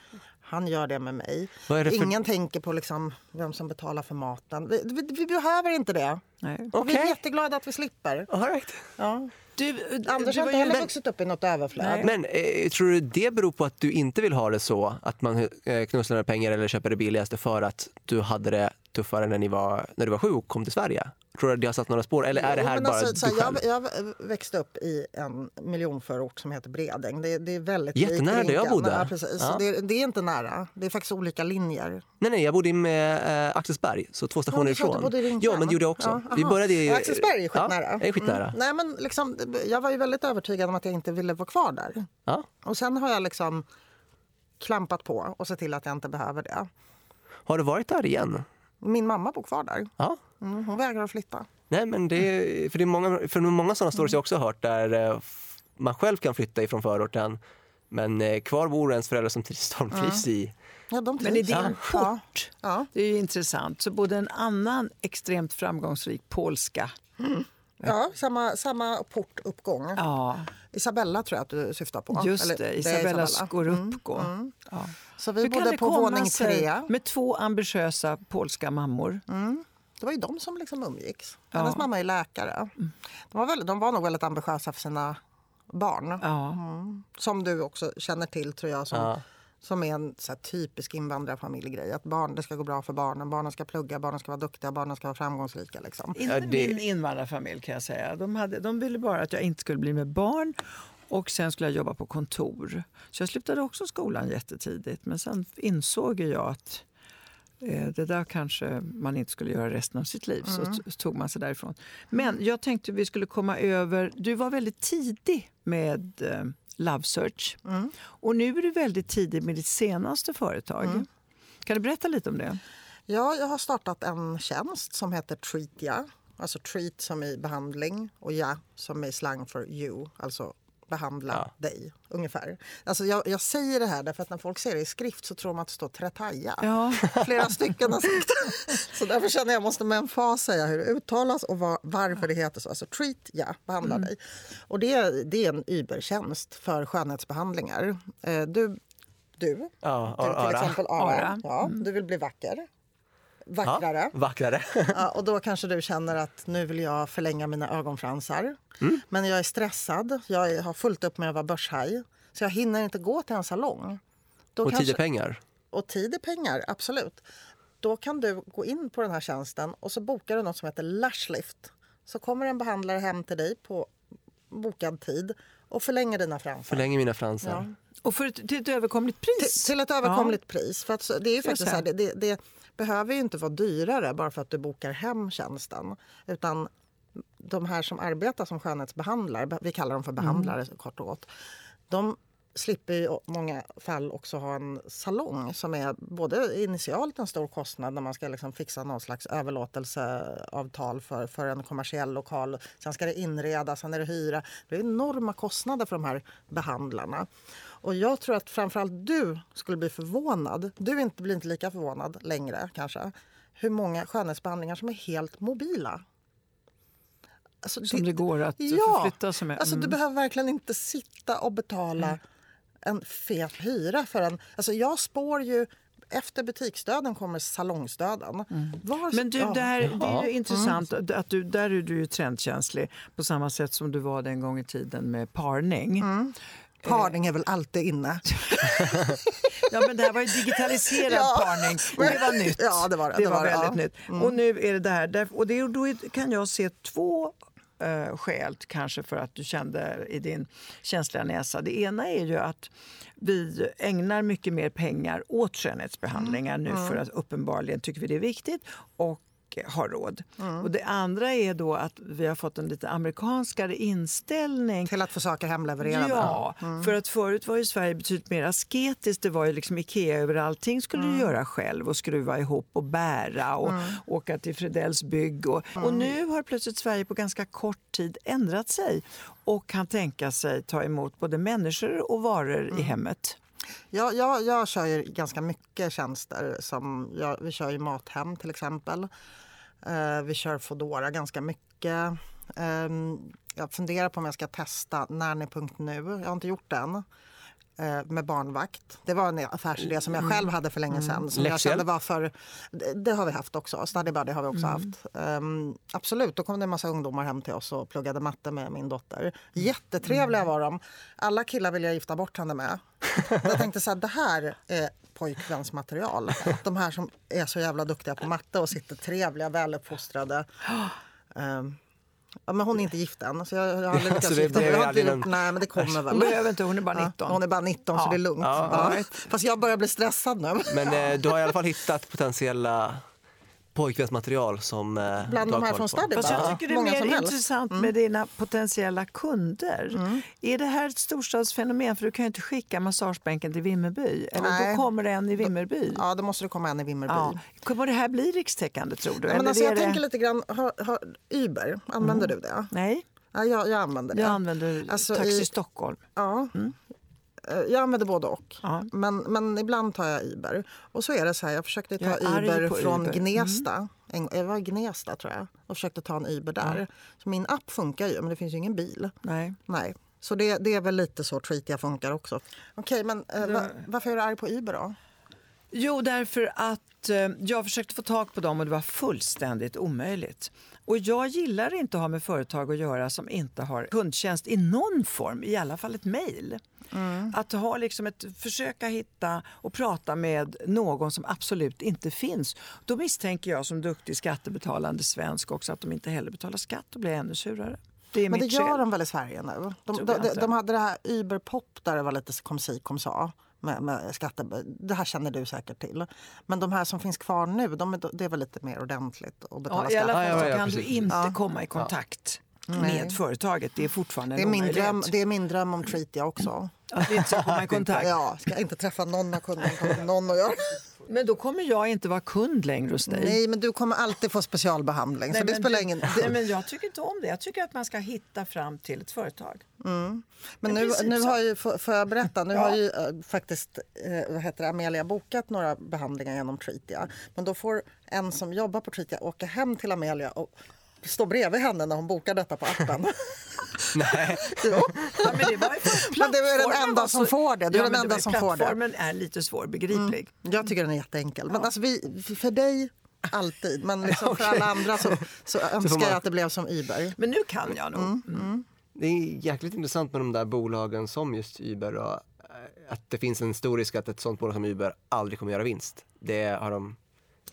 Han gör det med mig. Det för- Ingen tänker på liksom vem som betalar för maten. Vi, vi, vi behöver inte det. Nej. Vi Okej. är jätteglada att vi slipper. All right. Ja. Du, Anders du har inte heller vuxit upp i något överflöd. Men eh, tror du det beror på att du inte vill ha det så? Att man eh, knussar med pengar eller köper det billigaste för att du hade det tuffare när, ni var, när du var sju och kom till Sverige? Tror du det har satt några spår? Eller är det Jo, här men bara alltså, så du själv? jag, jag växte upp i en miljonförort som heter Bredäng. Det, det är väldigt Jättenära där jag bodde. Ja, precis. Ja. Det, det är inte nära. Det är faktiskt olika linjer. Nej, nej, jag bodde med eh, Axelsberg, så två stationer Ja, ifrån. bodde i Rinkeby, ja, men det gjorde jag också. Ja, Vi började i... Axelsberg är skitnära. Ja, är skitnära. Mm. Nej, men liksom, jag var ju väldigt övertygad om att jag inte ville vara kvar där. Ja. Och sen har jag liksom klampat på och sett till att jag inte behöver det. Har du varit där igen? Min mamma bor kvar där. Ja. Mm, hon vägrar att flytta. Nej, men det är, för det är många, för det många sådana stories jag också har hört där eh, man själv kan flytta ifrån förorten men eh, kvar bor ens föräldrar som trivs, de trivs i. Ja, de Men i din Ja. port, Ja. det är ju intressant, så bodde en annan extremt framgångsrik polska. Ja, samma, samma portuppgång. Ja, Isabella tror jag att du syftar på. just Eller, det. är Isabella Isabella. Skorupko. Ja. Så vi Hur bodde på våning tre. med två ambitiösa polska mammor? Det var ju de som liksom umgicks. Ja. Hennes mamma är läkare. De var, väldigt, de var nog väldigt ambitiösa för sina barn. Ja. Som du också känner till tror jag. Som, Ja. som är en så här, typisk invandrarfamiljegrej. Att barn, det ska gå bra för barnen. Barnen ska plugga, barnen ska vara duktiga, barnen ska vara framgångsrika. Liksom. Inte Ja, det- min invandrarfamilj kan jag säga. De, hade, de ville bara att jag inte skulle bli med barn och sen skulle jag jobba på kontor. Så jag slutade också skolan jättetidigt. Men sen insåg jag att eh, det där kanske man inte skulle göra resten av sitt liv. Så t- tog man sig därifrån. Men jag tänkte vi skulle komma över... Du var väldigt tidig med eh, Love Search. Och nu är du väldigt tidig med ditt senaste företag. Kan du berätta lite om det? Ja, jag har startat en tjänst som heter Treat Ja. Alltså treat som i behandling och ja som i slang för you. Alltså behandla Ja. dig, ungefär. Alltså jag, jag säger det här därför att när folk ser det i skrift så tror de att det står Tretaja. Ja. [LAUGHS] Flera stycken har sagt. Så därför känner jag måste med en fas säga hur det uttalas och var, varför det heter så. Alltså treat, ja, behandla dig. Och det, är- det är en Uber-tjänst för skönhetsbehandlingar. Eh, Du, du, Ja, du till Ara. exempel Ara, Ara. Ja, du vill bli vacker. Vackrare. Ja, vackrare. [LAUGHS] Ja, och då kanske du känner att nu vill jag förlänga mina ögonfransar. Mm. Men jag är stressad, jag har fullt upp med att vara börshaj. Så jag hinner inte gå till en salong. Då Och tid kanske- är pengar. och tid är pengar, absolut. Då kan du gå in på den här tjänsten och så bokar du något som heter Lashlift. Så kommer en behandlare hem till dig på bokad tid och förlänger dina fransar. Förlänger mina fransar. Ja. Och för ett, till ett överkomligt pris? Till, till ett överkomligt pris. För att, så- det är ju faktiskt så här, det, det, det behöver ju inte vara dyrare bara för att du bokar hem tjänsten. Utan de här som arbetar som skönhetsbehandlare, vi kallar dem för behandlare Mm. kort och gott. De slipper i många fall också ha en salong som är både initialt en stor kostnad när man ska liksom fixa någon slags överlåtelseavtal för, för en kommersiell lokal. Sen ska det inredas, sen är det hyra. Det är enorma kostnader för de här behandlarna. Och jag tror att framförallt du skulle bli förvånad. Du inte, blir inte lika förvånad längre kanske. Hur många skönhetsbehandlingar som är helt mobila. Alltså, Som det går att Ja, förflytta sig med. Alltså, Du Mm. behöver verkligen inte sitta och betala en fet hyra för en... Alltså, jag spår ju... Efter butiksdöden kommer salongsdöden. Var, Men du, ja. det, här, det är ju Ja. intressant. Att du, där är du ju trendkänslig på samma sätt som du var den gång i tiden med parning. Parning är väl alltid inne. [LAUGHS] Ja, men det här var ju digitaliserad Ja, parning. Det var nytt. Ja, det var det. Det Det var var väldigt ja. Mm. nytt. Och nu är det det här. Där- Och det, då kan jag se två eh, skäl kanske för att du kände i din känsliga näsa. Det ena är ju att vi ägnar mycket mer pengar åt skönhetsbehandlingar nu för att uppenbarligen tycker vi det är viktigt. Och har råd. Och det andra är då att vi har fått en lite amerikanskare inställning Till att få saker hemlevererade. Ja, för att förut var ju Sverige betydligt mer asketiskt. Det var ju liksom Ikea över allting skulle du göra själv och skruva ihop och bära och åka till Fredells bygg. Och, och nu har plötsligt Sverige på ganska kort tid ändrat sig och kan tänka sig ta emot både människor och varor i hemmet. Jag, jag, jag kör ju ganska mycket tjänster. Som jag, vi kör ju Mathem till exempel. Eh, vi kör Foodora ganska mycket. Eh, jag funderar på om jag ska testa Nanny.nu. Jag har inte gjort det än. eh, Med barnvakt. Det var en affärsidé som jag själv hade för länge sedan. Som jag kände var för, det, har vi haft också. Study Buddy har vi också haft. Ehm, absolut, då kom det en massa ungdomar hem till oss och pluggade matte med min dotter. Jättetrevliga var de. Alla killar vill jag gifta bort henne med. Jag tänkte så här, det här är pojkvänsmaterial. De här som är så jävla duktiga på matte och sitter trevliga, väluppfostrade. Ehm, ja, men hon är inte gift än, så jag, jag har aldrig lyckats Så det gifta mig. någon- nej, men det kommer Hon väl. behöver inte, hon är bara 19. Ja, hon är bara 19 så Ja. det är lugnt. Ja, Ja. Fast jag börjar bli stressad nu. Men eh, du har i alla fall hittat potentiella pojkvänsmaterial som eh, Bland de här från Fast Buddy. jag tycker det är Många mer intressant med dina potentiella kunder. Är det här ett storstadsfenomen? För du kan ju inte skicka massagebänken till Vimmerby. Eller Nej. då kommer det en i Vimmerby. Ja, då måste det komma en i Vimmerby. Ja. Kommer det här bli rikstäckande tror du? Ja, men alltså, jag det... tänker lite grann, har, har, Uber, använder du det? Nej, Ja, jag, jag använder det. jag använder Alltså, Taxi i- Stockholm. Ja. Eh, Jag använder både och. Ja. Men, men ibland tar jag Uber. Och så är det så här, jag försökte ta Jag på från Uber. Mm. Gnesta. En, det var Gnesta tror jag. Och försökte ta en Uber där. Så min app funkar ju, men det finns ju ingen bil. Nej. Nej. Så det, det är väl lite så Treatia funkar också. Okej, men eh, va, varför är du arg på Uber då? Jo, därför att eh, jag försökte få tag på dem och det var fullständigt omöjligt. Och jag gillar inte att ha med företag att göra som inte har kundtjänst i någon form, i alla fall ett mejl. Att ha liksom ett, försöka hitta och prata med någon som absolut inte finns. Då misstänker jag som duktig skattebetalande svensk också att de inte heller betalar skatt och blir ännu surare. Det Men det gör skäl. de väl i Sverige nu? De, de, de, de hade det här Uber-pop där det var lite kom si kom sa. Med, med skatte, det här känner du säkert till. Men de här som finns kvar nu, de, är- det är väl lite mer ordentligt att betala Ja, I alla fall Ja, så ja, ja, kan du inte Ja. komma i kontakt Nej. med företaget. Det är fortfarande Det är, min dröm, det är min dröm om Treatia också. Att inte ska komma i [LAUGHS] kontakt. Ja, ska jag inte träffa någon av kunderna, kommer någon att göra. Men då kommer jag inte vara kund längre hos dig. Nej, men du kommer alltid få specialbehandling. så det men spelar du- ingen [LAUGHS] Nej, men jag tycker inte om det. Jag tycker att man ska hitta fram till ett företag. Men i nu, nu har ju, får får jag berätta, nu Ja. har ju eh, faktiskt eh, vad heter det, Amelia bokat några behandlingar genom Treatia. Men då får en som jobbar på Treatia åka hem till Amelia och stå bredvid henne när hon bokar detta på appen. [LAUGHS] Nej. [LAUGHS] jo. Ja, men, det var Men du är den enda som får det. Du är den enda som får det. Plattformen är lite svårbegriplig. Jag tycker den är jätteenkel. Men alltså vi, för dig alltid, men [LAUGHS] liksom för alla andra så, så önskar man- jag att det blev som Uber. Men nu kan jag nog. Mm. Det är jäkligt intressant med de där bolagen som just Uber och eh, att det finns en stor risk att ett sånt bolag som Uber aldrig kommer göra vinst. Det har de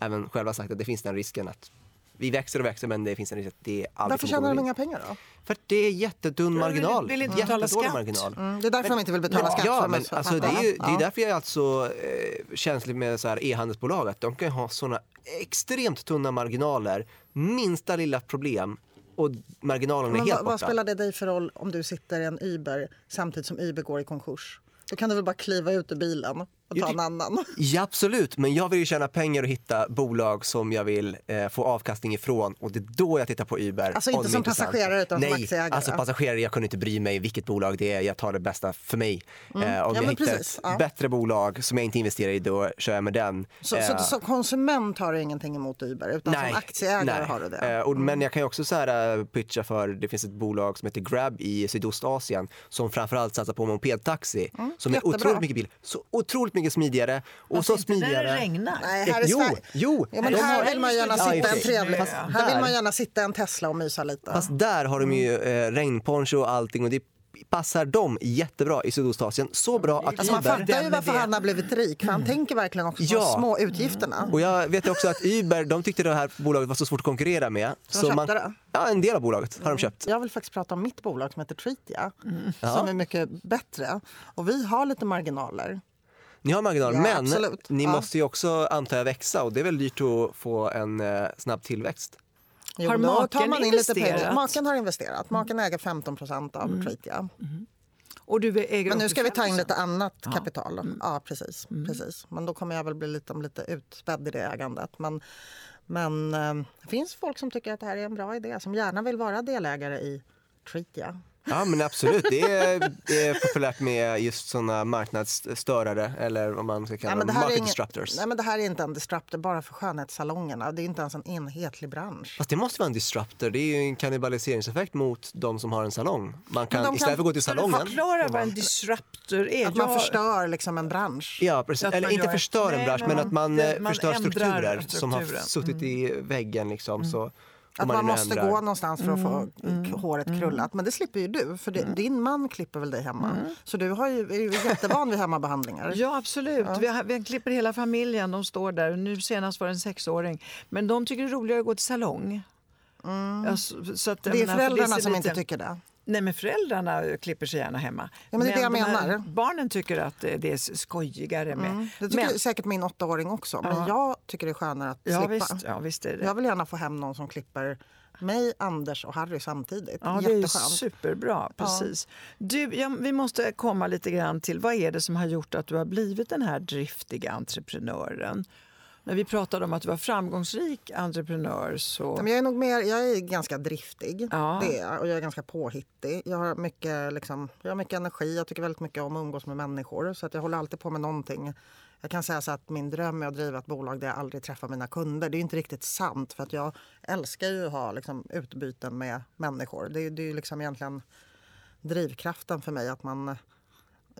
även själva sagt att det finns den risken att vi växer och växer men det finns en risk att det aldrig Varför tjänar de inga pengar då? För det är jättetunn vill- marginal. vill inte betala skatt. marginal. Mm, det är därför de inte vill betala skatt. Ja, för men alltså, det, är ju, det är därför jag är alltså eh, känslig med så här e-handelsbolag. Att de kan ha såna extremt tunna marginaler. Minsta lilla problem och marginalen är Men helt vad, vad borta. spelar det dig för roll om du sitter i en Uber samtidigt som Uber går i konkurs? Då kan du väl bara kliva ut ur bilen och ta en annan. [LAUGHS] Ja, absolut, men jag vill ju tjäna pengar och hitta bolag som jag vill eh, få avkastning ifrån och det är då jag tittar på Uber. Alltså inte är som passagerare, utan som Nej, aktieägare. alltså passagerare, jag kunde inte bry mig vilket bolag det är, jag tar det bästa för mig. Eh, om Mm. Ja, jag hittar precis, ett ja. bättre bolag som jag inte investerar i, då kör jag med den. Så, Eh, så, så konsument har du ingenting emot Uber, utan som aktieägare nej. har du det? Mm. Eh, och, Men jag kan ju också så här, eh, pitcha för, det finns ett bolag som heter Grab i Sydostasien som framförallt satsar på mopedtaxi. som är Mm, jättebra. otroligt mycket bil, så otroligt mycket smidigare. Och så Inte smidigare. det regnar. Nej, här i Jo, jo. Ja, men de här vill man gärna Ja, sitta en trevlig... Fast Här vill där- man gärna sitta en Tesla och mysa lite. Fast där har de ju Mm. eh, regnponcho och allting och det är passar dem jättebra i Sydostasien. Så bra att Alltså man Uber... fattar ju varför han har blivit rik, för han tänker verkligen också på Ja. de små utgifterna. Och jag vet också att Uber de tyckte det här bolaget var så svårt att konkurrera med. Så de köpte det? Ja, en del av bolaget har de köpt. Jag vill faktiskt prata om mitt bolag som heter Treatia, Ja. som är mycket bättre. Och vi har lite marginaler. Ni har marginal, Ja, men absolut. ni Ja. måste ju också antar jag växa och det är väl dyrt att få en eh, snabb tillväxt. Jo, Har maken tar man in lite pengar. investerat? Maken har investerat. Maken äger 15 procent av Mm. Treatia. Och du äger Men nu ska vi ta in 85%. lite annat kapital. Ja, precis, precis. Men då kommer jag väl bli lite, lite utspädd i det ägandet. Men, men eh, det finns folk som tycker att det här är en bra idé, som gärna vill vara delägare i Treatia. Ja men absolut, det är, det är populärt med just sådana marknadsstörare eller vad man ska kalla Nej, men dem, market ingen- disruptors. Nej, men det här är inte en disruptor bara för skönhetssalongerna. Det är inte ens en enhetlig bransch. Fast det måste vara en disruptor, det är ju en kannibaliseringseffekt mot de som har en salong. Man kan, kan- istället för att gå till Kan du salongen. förklara vad en disruptor är? Att man Jag- förstör liksom en bransch. Ja, precis. Eller inte gör- förstör en Nej, bransch, men men man- att man, det- eh, man förstör strukturer, som har strukturen. suttit i väggen. Liksom, så Att man och måste ändrar. gå någonstans för att få k- håret krullat. Men det slipper ju du, för det, din man klipper väl dig hemma. Så du har ju, är ju jättevan vid hemmabehandlingar. Ja, absolut. Vi, har, vi klipper hela familjen. De står där. Nu senast var det en sexåring. Men de tycker det är roligare att gå till salong. Alltså, så att, Det är menar, för föräldrarna ser som inte lite- tycker det. Nej, men föräldrarna klipper sig gärna hemma. Ja, men det är det jag menar. Barnen tycker att det är skojigare med... Det tycker men, säkert min åttaåring också. Men jag tycker det är skönare att ja, slippa. visst, ja, visst är det. Jag vill gärna få hem någon som klipper mig, Anders och Harry samtidigt. Ja, det är superbra. Precis. Du, ja, vi måste komma lite grann till vad är det som har gjort att du har blivit den här driftiga entreprenören? När vi pratade om att du var framgångsrik entreprenör så... Ja, men jag är nog mer, jag är ganska driftig. Ja. Det är, och jag är ganska påhittig. Jag har, mycket, liksom, jag har mycket energi. Jag tycker väldigt mycket om att umgås med människor. Så att jag håller alltid på med någonting. Jag kan säga så att min dröm är att driva ett bolag där jag aldrig träffar mina kunder. Det är inte riktigt sant. För att jag älskar ju att ha liksom, utbyten med människor. Det, är- det är ju liksom egentligen drivkraften för mig. att man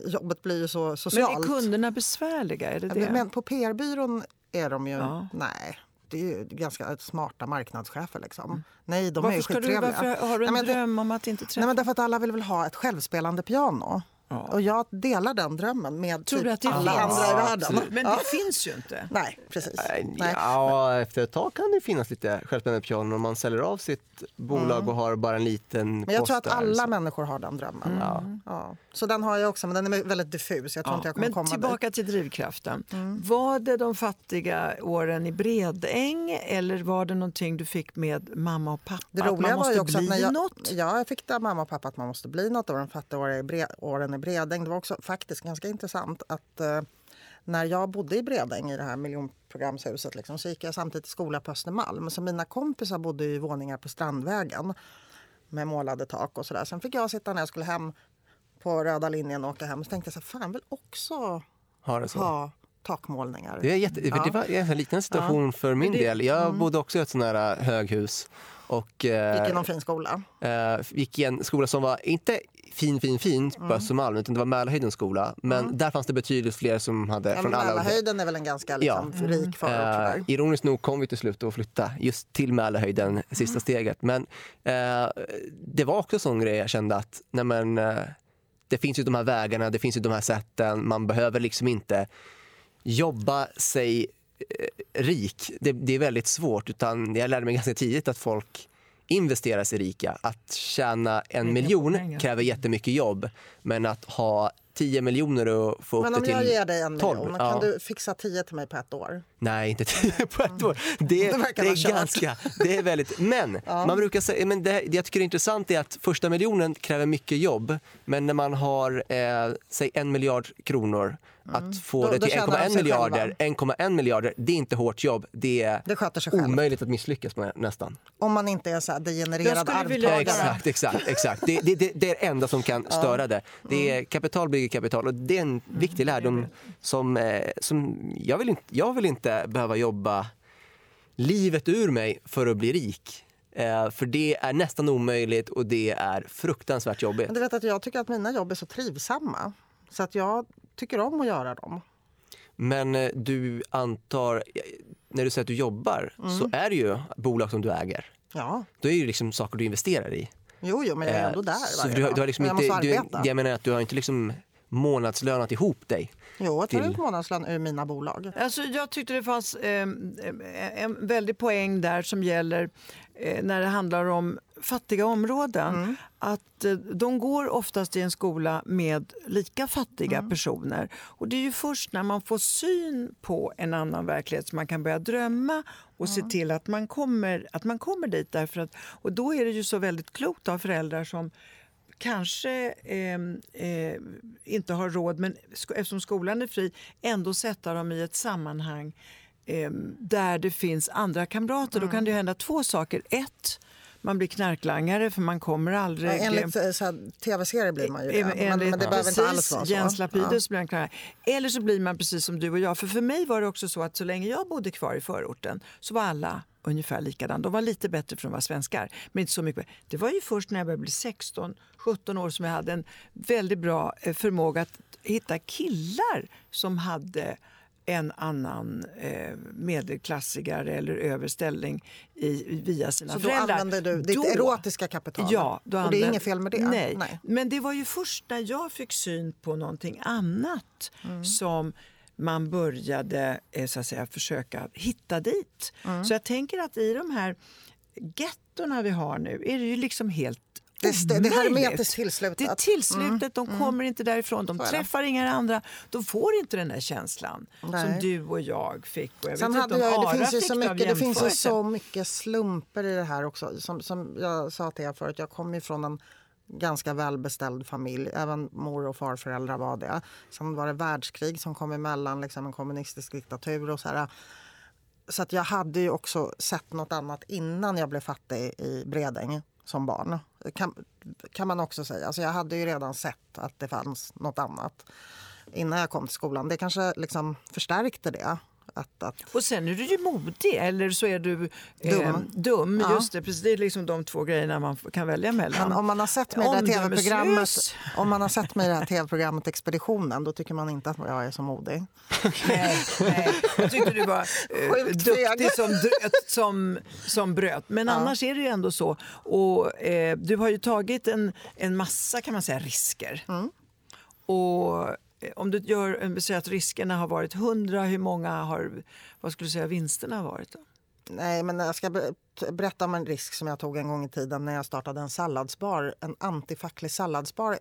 Jobbet blir ju så men socialt. är kunderna besvärliga? Är det det? Men på PR-byrån är de ju... Ja. Nej. Det är ju ganska smarta marknadschefer. Liksom. Nej, de är varför, ju ska du, skittrevliga. varför har du en Nej, dröm om att inte träffa? Nej, men därför att alla vill väl ha ett självspelande piano. Ja. Och jag delar den drömmen med Tror typ att det alla finns? andra i Ja, världen. absolut. Men ja. det finns ju inte. Nej, precis. Nej. Ja, efter ett tag kan det finnas lite självspelande piano om man säljer av sitt bolag och har bara en liten Mm. Men jag tror att där, alla så. människor har den drömmen. Ja. Ja. Så den har jag också, men den är väldigt diffus. Jag tror inte jag kommer Men komma tillbaka till drivkraften. Var det de fattiga åren i Bredäng eller var det någonting du fick med mamma och pappa? Det att roliga man var måste ju också att bli när jag, något? ja, jag fick det av mamma och pappa att man måste bli något. Och de fattiga åren i, Bre, i Bredäng. Det var också faktiskt ganska intressant att eh, när jag bodde i Bredäng i det här miljonprogramshuset liksom, så gick jag samtidigt i skola på Östermalm. Så mina kompisar bodde i våningar på Strandvägen med målade tak och sådär. Sen fick jag sitta när jag skulle hem på röda linjen och åka hem. Så tänkte jag så här, fan vill också Har det så. ha takmålningar. Det, är jätte, för det var en liknande situation för min det- del. Jag bodde också i ett sånt här höghus och eh, Gick i någon fin skola. eh, gick i en skola som var inte fin, fin, fin Mm. på Östermalm utan det var Mälarhöjdens skola. Men där fanns det betydligt fler som hade Ja, från alla Mälarhöjden är väl en ganska liksom, rik förort. Eh, ironiskt nog kom vi till slut att flytta just till Mälarhöjden, sista Mm. steget. Men eh, det var också en sån grej jag kände att nej men, eh, det finns ju de här vägarna, det finns ju de här sätten. Man behöver liksom inte jobba sig eh, rik. Det, det är väldigt svårt. Utan jag lärde mig ganska tidigt att folk investerar sig rika. Att tjäna en miljon pengar. kräver jättemycket jobb. Men att ha 10 miljoner och få upp Men det om till jag ger dig en 12, miljon, ja. kan du fixa 10 till mig på ett år? Nej, inte tio [LAUGHS] på ett år. Det, Det [LAUGHS] det, verkar vara är ganska, det är väldigt, men [LAUGHS] man brukar säga, men det, det jag tycker är intressant är att första miljonen kräver mycket jobb, men när man har, eh, säg en miljard kronor, att få Mm. Då- det till tjänar de 1,1 sig miljarder, 1,1 miljarder, det är inte hårt jobb, det är Det sköter sig själv. omöjligt att misslyckas med nästan. Om man inte är så här degenererad arvtagare. Exakt, exakt, exakt. Det, det, det, det är det enda som kan störa det. Det Mm. är kapital bygger kapital och det är en viktig lärdom som, eh, som jag, vill inte, jag vill inte behöva jobba livet ur mig för att bli rik. Eh, för det är nästan omöjligt och det är fruktansvärt jobbigt. Men du vet att jag tycker att mina jobb är så trivsamma. Så att jag tycker om att göra dem. Men eh, du antar, när du säger att du jobbar Mm. så är det ju bolag som du äger. Ja, Då är det ju liksom saker du investerar i. Jo, jo, men jag är ändå där Så varje du, dag. du har liksom inte, du, jag menar att du har inte liksom månadslönat ihop dig. Jo, jag tar till- ut månadslön ur mina bolag. Alltså, jag tyckte det fanns eh, en väldig poäng där som gäller eh, när det handlar om fattiga områden. Mm. Att eh, de går oftast i en skola med lika fattiga Mm. personer. Och det är ju först när man får syn på en annan verklighet som man kan börja drömma och se till att man kommer, att man kommer dit. Därför att, och då är det ju så väldigt klokt av föräldrar som kanske eh, eh, inte har råd, men eftersom skolan är fri, ändå sätta dem i ett sammanhang eh, där det finns andra kamrater. Då kan det hända två saker. Ett, man blir knarklangare för man kommer aldrig... Ja, enligt eh, tv-serier blir man ju det. Eh, Men, men det enligt- behöver inte alls vara så. Jens Lapidus Ja. blir han klar. Eller så blir man precis som du och jag. För för mig var det också så att så länge jag bodde kvar i förorten så var alla ungefär likadana. De var lite bättre för de var svenskar, men inte så mycket. Det var ju först när jag började bli 16, 17 år som jag hade en väldigt bra eh, förmåga att hitta killar som hade en annan eh, medelklassigare eller överställning i, via sina Så då föräldrar. använder du ditt Då- erotiska kapital? Ja, då och det är använder- inget fel med det? Nej. Nej. men det var ju först när jag fick syn på någonting annat Mm. som man började eh, så att säga, försöka hitta dit. Mm. Så jag tänker att i de här gettorna vi har nu är det ju liksom helt Det det är hermetiskt tillslutet. Det är tillslutet, de kommer inte därifrån, de träffar inga andra. De får inte den där känslan Nej. som du och jag fick. Och jag Sen hade jag, det, finns ju så mycket, det finns ju så mycket slumper i det här också. Som, som jag sa till er förut, jag kommer ju från en ganska välbeställd familj. Även mor och farföräldrar var det. Sen var det världskrig som kom emellan, liksom en kommunistisk diktatur och så här. Så att jag hade ju också sett något annat innan jag blev fattig i Bredäng som barn. Kan, kan man också säga. Alltså jag hade ju redan sett att det fanns något annat innan jag kom till skolan. Det kanske liksom förstärkte det. Att, att, Och sen är du ju modig eller så är du eh, Dum. dum. Ja. Just det, precis, det är liksom de två grejerna man kan välja mellan. Men om man har sett mig i det här tv-programmet, om man har sett mig i det här tv-programmet Expeditionen, då tycker man inte att jag är så modig. Nej, nej. Jag tyckte du var eh, duktig som, dröt, som, som bröt. Men annars är det ju ändå så. Och, eh, du har ju tagit en, en massa kan man säga, risker. Mm. Och eh, om du gör, säger att riskerna har varit 100, hur många har vad skulle du säga vinsterna har varit? Då? Nej, men jag ska berätta om en risk som jag tog en gång i tiden när jag startade en salladsbar, en antifacklig salladsbar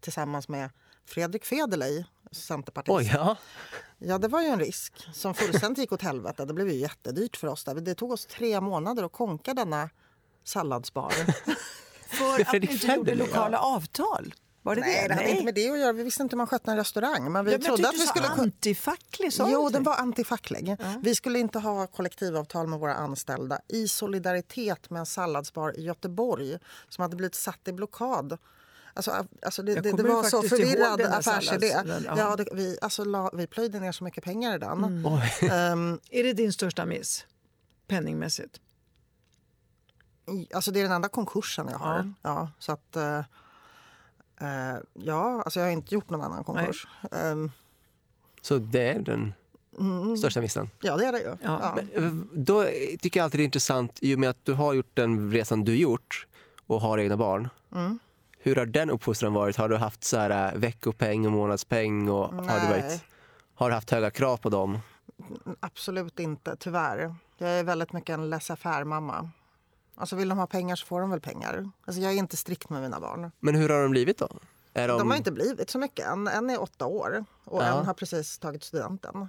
tillsammans med Fredrik Federley, centerpartist. Oj, ja. Ja, det var ju en risk som fullständigt gick åt helvete. Det blev ju jättedyrt för oss. Där. Det tog oss tre månader att konka denna salladsbar. [LAUGHS] För att du inte gjorde lokala avtal? Var det Nej, det? det hade inte med det att göra. Vi visste inte hur man skötte en restaurang. Men vi Ja, men jag trodde att vi skulle antifacklig. sa Jo, den var antifacklig. Vi skulle inte ha kollektivavtal med våra anställda i solidaritet med en salladsbar i Göteborg som hade blivit satt i blockad. Alltså, alltså det, det, det var så förvirrad affärsidé. ja. Ja, det, vi, alltså, la, vi plöjde ner så mycket pengar i den. Mm. Ehm, Är det din största miss? Penningmässigt? i- alltså, det är den enda konkursen jag har. Ja. så att, eh, eh, ja, alltså, jag har inte gjort någon annan konkurs. Ehm, Så det är den största missen. ja, det är det ju. Ja. Ja. Då tycker jag alltid det är intressant, i och med att du har gjort den resan du gjort och har egna barn. Mm. Hur har den uppfostran varit? Har du haft så här, äh, veckopeng och månadspeng? Och har, du Nej. varit, har du haft höga krav på dem? Absolut inte, tyvärr. Jag är väldigt mycket en laissez-faire-mamma. Alltså vill de ha pengar så får de väl pengar. Alltså jag är inte strikt med mina barn. Men hur har de blivit då? Är De har inte blivit så mycket. En, en är åtta år och Ja. en har precis tagit studenten.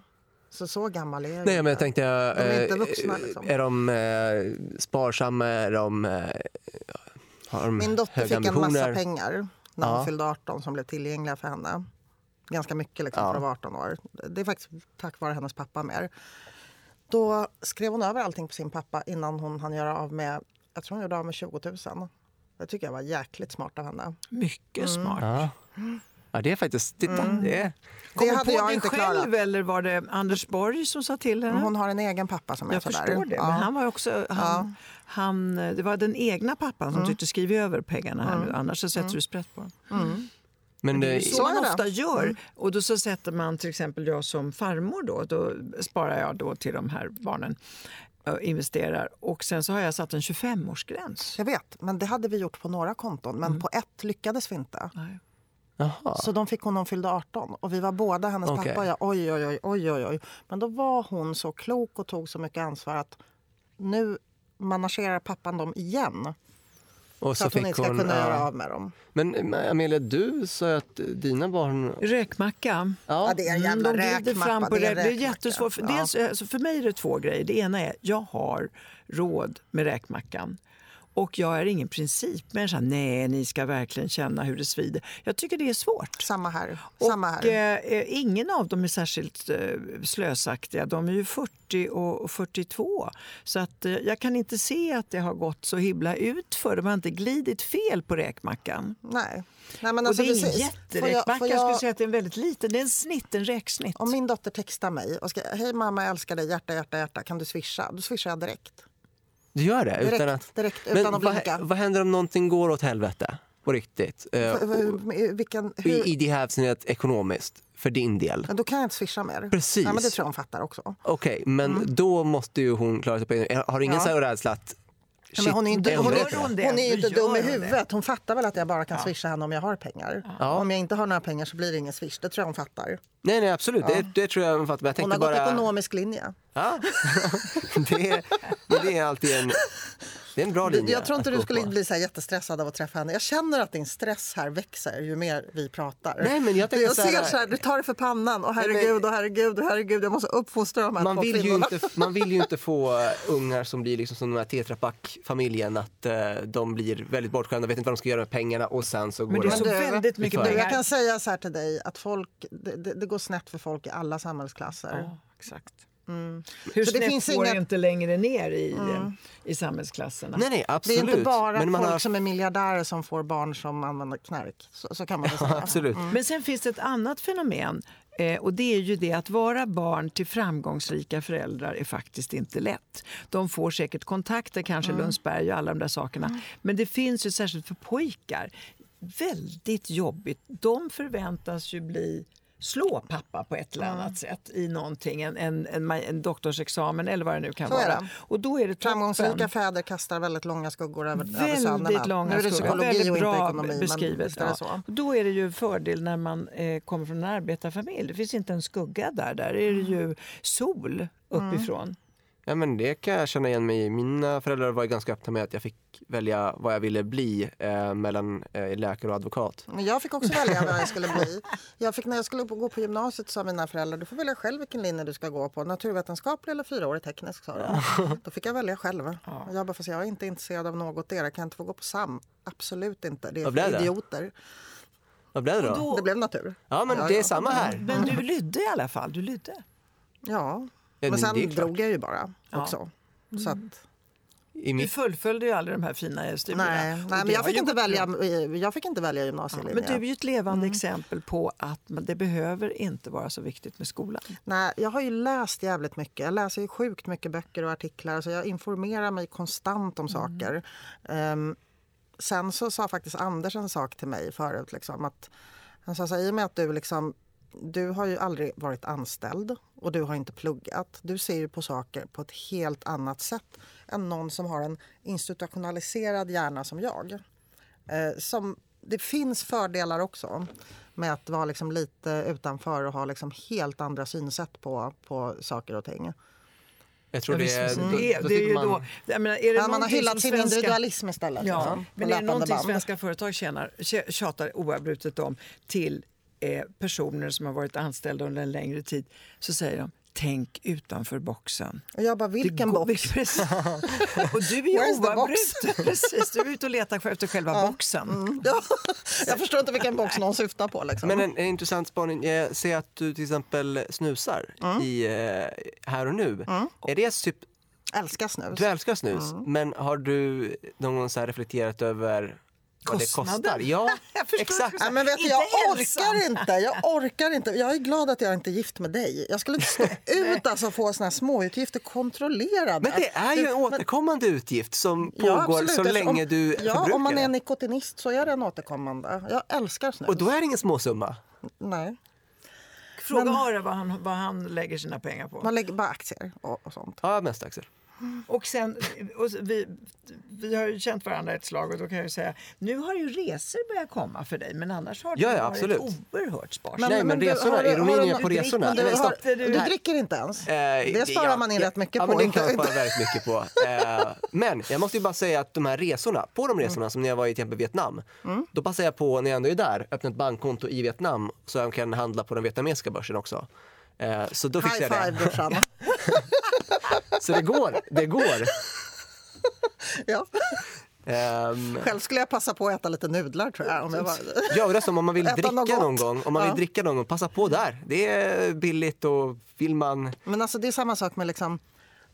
Så så gammal är jag Nej, inte. men jag tänkte, De är inte eh, vuxna, liksom. är de eh, sparsamma? Är de, eh, har de Min dotter fick en massa ambitioner? pengar när hon Ja. fyllde 18 som blev tillgängliga för henne. Ganska mycket liksom, Ja. för att vara 18 år. Det är faktiskt tack vare hennes pappa mer. Då skrev hon över allting på sin pappa innan hon hann göra av med, jag tror hon gjorde av med 20 000. Det tycker jag var jäkligt smart av henne. Mycket Mm. smart. Ja. ja, det är faktiskt... Titta, det är, Kom Det hade på jag det inte själv klarat. eller var det Anders Borg som sa till henne? Hon har en egen pappa som är jag sådär. förstår det. Ja. Men han var också, han, han, det var den egna pappan Mm. som tyckte skriv över pengarna här nu, annars så sätter du sprätt på dem. men Det är det, så, Så man är det. ofta gör. Och då så sätter man till exempel jag som farmor då, då sparar jag då till de här barnen. Och investerar. Och sen så har jag satt en 25-årsgräns. Jag vet, men det hade vi gjort på några konton. Men Mm. på ett lyckades vi inte. Nej. Jaha. Så de fick hon när hon fyllde 18. Och vi var båda, hennes Okej. pappa och jag, oj, oj, oj, oj, oj, oj. Men då var hon så klok och tog så mycket ansvar att nu managerar pappan dem igen. Och Så, att hon inte ska kunna ja. göra av med dem. Men Amelia, du sa att dina barn... Räkmacka. Ja, det är en jävla de glider räkmappa, fram på det är det. Är jättesvårt. För, Ja. dels, alltså för mig är det två grejer. Det ena är jag har råd med räkmackan. Och jag är ingen principmänniska. Nej, ni ska verkligen känna hur det svider. Jag tycker det är svårt. Samma här. Och Samma här. eh, ingen av dem är särskilt eh, slösaktiga. De är ju 40 och och 42. Så att, eh, jag kan inte se att det har gått så himla ut för De har inte glidit fel på räkmackan. Nej. Nej, men och alltså, det är jag- jätteräkmacka. Jag, jag- skulle säga att det är en väldigt liten. Det är en snitt, en räksnitt. Om min dotter textar mig och ska hej mamma jag älskar dig, hjärta, hjärta, hjärta, kan du swisha? Då swishar jag direkt. Du gör det? Direkt, utan att... direkt Men utan att vad, blinka. vad händer om någonting går åt helvete? På riktigt? V- v- Vilken, hur, I, I det här avseendet ekonomiskt, för din del? Ja, då kan jag inte swisha mer. Precis. Ja, men det tror jag hon fattar också. Okej, men då måste ju hon klara sig på egen Har du ingen Mm. Ja. rädsla att... Ja, men hon är inte, hon är, hon det? hon är ju inte dum i hon det? huvudet. Hon fattar väl att jag bara kan swisha henne om jag har pengar. Om jag inte har några pengar så blir det ingen swish. Det tror jag hon fattar. Nej, nej absolut. Det, det tror jag fattar. Men jag Hon har gått bara... ekonomisk linje. Ja. [LAUGHS] det, är, det är alltid en... Det är en bra linje Jag tror inte att du skulle på. bli så här jättestressad av att träffa henne. Jag känner att din stress här växer ju mer vi pratar. Nej, men jag jag ser så här, du tar det för pannan. Och herregud, och herregud, och herregud. Jag måste uppfostra de här Man två vill, ju kvinnorna. inte, man vill ju inte få eh, ungar som blir liksom som den här Tetra Pak-familjen att eh, de blir väldigt bortskämda, vet inte vad de ska göra med pengarna och sen så går Men det så väldigt mycket pengar. jag kan säga så här till dig att folk, det, det, det går snett för folk i alla samhällsklasser. Ja, exakt. Hur Mm. Så det finns får inga- inte längre ner i, i samhällsklasserna? Nej, nej, Det är absolut. inte bara Men man folk har... som är miljardärer som får barn som använder knark. Så, så kan man säga. Absolut. Men sen finns det ett annat fenomen. Eh, och det är ju det att vara barn till framgångsrika föräldrar är faktiskt inte lätt. De får säkert kontakter, kanske Lundsberg och alla de där sakerna. Men det finns ju särskilt för pojkar väldigt jobbigt. De förväntas ju bli slå pappa på ett eller annat sätt i någonting, en, en, en, en doktorsexamen eller vad det nu kan Så vara. Och då är det toppen. Framgångsrika fäder kastar väldigt långa skuggor över, över sönerna. Väldigt Nu långa är det psykologi Väldigt och bra ekonomi. Beskrivet. Ja. så. Då är det ju fördel när man eh, kommer från en arbetarfamilj. Det finns inte en skugga där. Där är det ju sol uppifrån. Ja, men det kan jag känna igen mig i. Mina föräldrar var ju ganska öppna med att jag fick välja vad jag ville bli eh, mellan eh, läkare och advokat. Men jag fick också välja vad jag skulle bli. Jag fick, när jag skulle gå på gymnasiet sa mina föräldrar du får välja själv vilken linje du ska gå på. Naturvetenskaplig eller fyraårig teknisk sa de. Då fick jag välja själv. Och Jag bara, fast jag är inte intresserad av något där. Jag kan inte få gå på SAM. Absolut inte. Det är för det? idioter. Vad blev det då? då- Det blev natur. Ja, men Ja, det är ja. samma här. Men du lydde i alla fall. Du lydde. Ja. Ja, Men sen det drog jag ju bara Ja. också. Så att, I Du mitt... fullföljde ju aldrig de här fina studierna. nej, nej, men jag fick, inte välja, jag fick inte välja gymnasielinje. Men du är ju ett levande exempel på att det behöver inte vara så viktigt med skolan. Nej, jag har ju läst jävligt mycket. Jag läser ju sjukt mycket böcker och artiklar. Så jag informerar mig konstant om saker. Ehm, sen så sa faktiskt Anders en sak till mig förut. Liksom, att han sa så här, i och med att du liksom du har ju aldrig varit anställd och du har inte pluggat. Du ser ju på saker på ett helt annat sätt än någon som har en institutionaliserad hjärna som jag. Eh, som, det finns fördelar också med att vara liksom lite utanför och ha liksom helt andra synsätt på, på saker och ting. Jag tror det är... Då, det, då det är ju man... då, jag menar, är det Ja, man har hyllat sin svenska- individualism istället. Ja, liksom, men är det någonting band. svenska företag tjänar, tj- tjatar oavbrutet om till eh, personer som har varit anställda under en längre tid så säger de tänk utanför boxen. Och jag bara, vilken går- box? [LAUGHS] Precis. [LAUGHS] Och du är. [LAUGHS] Precis, du är ute och letar efter själva boxen. Ja, jag förstår inte vilken box någon syftar på. Liksom. Men en, en intressant spaning. Jag ser att du till exempel snusar Mm. i eh, här och nu. Är det typ, Älskar snus. du älskar snus, Mm. men har du någon gång så här reflekterat över vad det Kostnaden? kostar? Ja, [LAUGHS] exakt. Nej, men vet du, jag orkar inte. Jag orkar inte. Jag är glad att jag inte är gift med dig. Jag skulle inte stå [LAUGHS] ut alltså, få såna här småutgifter kontrollerade. Men det är ju en men- återkommande utgift som Ja, pågår absolut. så Alltså, länge om, du Ja, förbrukar om man är nikotinist så är det en återkommande. Jag älskar snus. Och då är det ingen småsumma. Nej, Fråga Ara vad han, vad han lägger sina pengar på. man lägger bara aktier och, och sånt. Ja, mest Axel. Och sen, och vi, vi har ju känt varandra ett slag och då kan jag ju säga nu har ju resor börjat komma för dig men annars har Ja, ja, varit absolut. oerhört sparsam. Nej, men du- resorna, har ironin är på resorna. Men du, har, du- du dricker inte ens? Eh, det sparar ja, man in ja, rätt mycket ja, på. Men det kan man spara väldigt mycket på. Eh, men jag måste ju bara säga att de här resorna, på de resorna som när jag var i till exempel Vietnam, då passar jag på när jag ändå är där, öppna ett bankkonto i Vietnam så jag kan handla på den vietnamesiska börsen också. Eh, så då fixar High jag five det. brorsan. [LAUGHS] Så det går, det går. ja. Ehm, Själv skulle jag passa på att äta lite nudlar tror jag. Om jag var... Ja, och dessutom om man vill [LAUGHS] dricka någon gång, om man vill Ja. dricka någon gång, passa på där. Det är billigt och vill man, Men alltså det är samma sak med liksom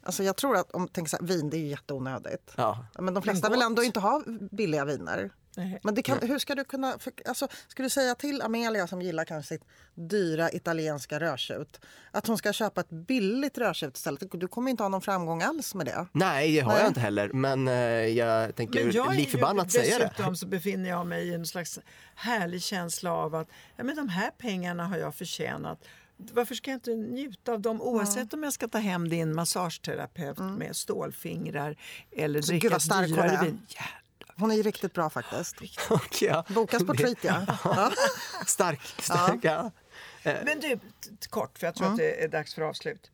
Alltså jag tror att om tänk så här, vin det är ju jätteonödigt. ja. Men de flesta vill gott. ändå inte ha billiga viner. Nej. Men det kan, hur ska du kunna... För, alltså, ska du säga till Amelia som gillar kanske sitt dyra italienska rödtjut att hon ska köpa ett billigt rödtjut istället? Du kommer inte ha någon framgång alls med det. Nej, det har Nej. jag inte heller. Men eh, jag tänker Men jag lik förbannat säga det. dessutom så befinner jag mig i en slags härlig känsla av att ja, men de här pengarna har jag förtjänat. Varför ska jag inte njuta av dem oavsett om jag ska ta hem din massageterapeut med stålfingrar eller Så dricka dyrare vin? Hon är ju riktigt bra faktiskt. [LAUGHS] Och ja, Bokas på Treat [LAUGHS] ja. ja. Stark, stark. Ja. Men du, kort för jag tror att det är dags för avslut.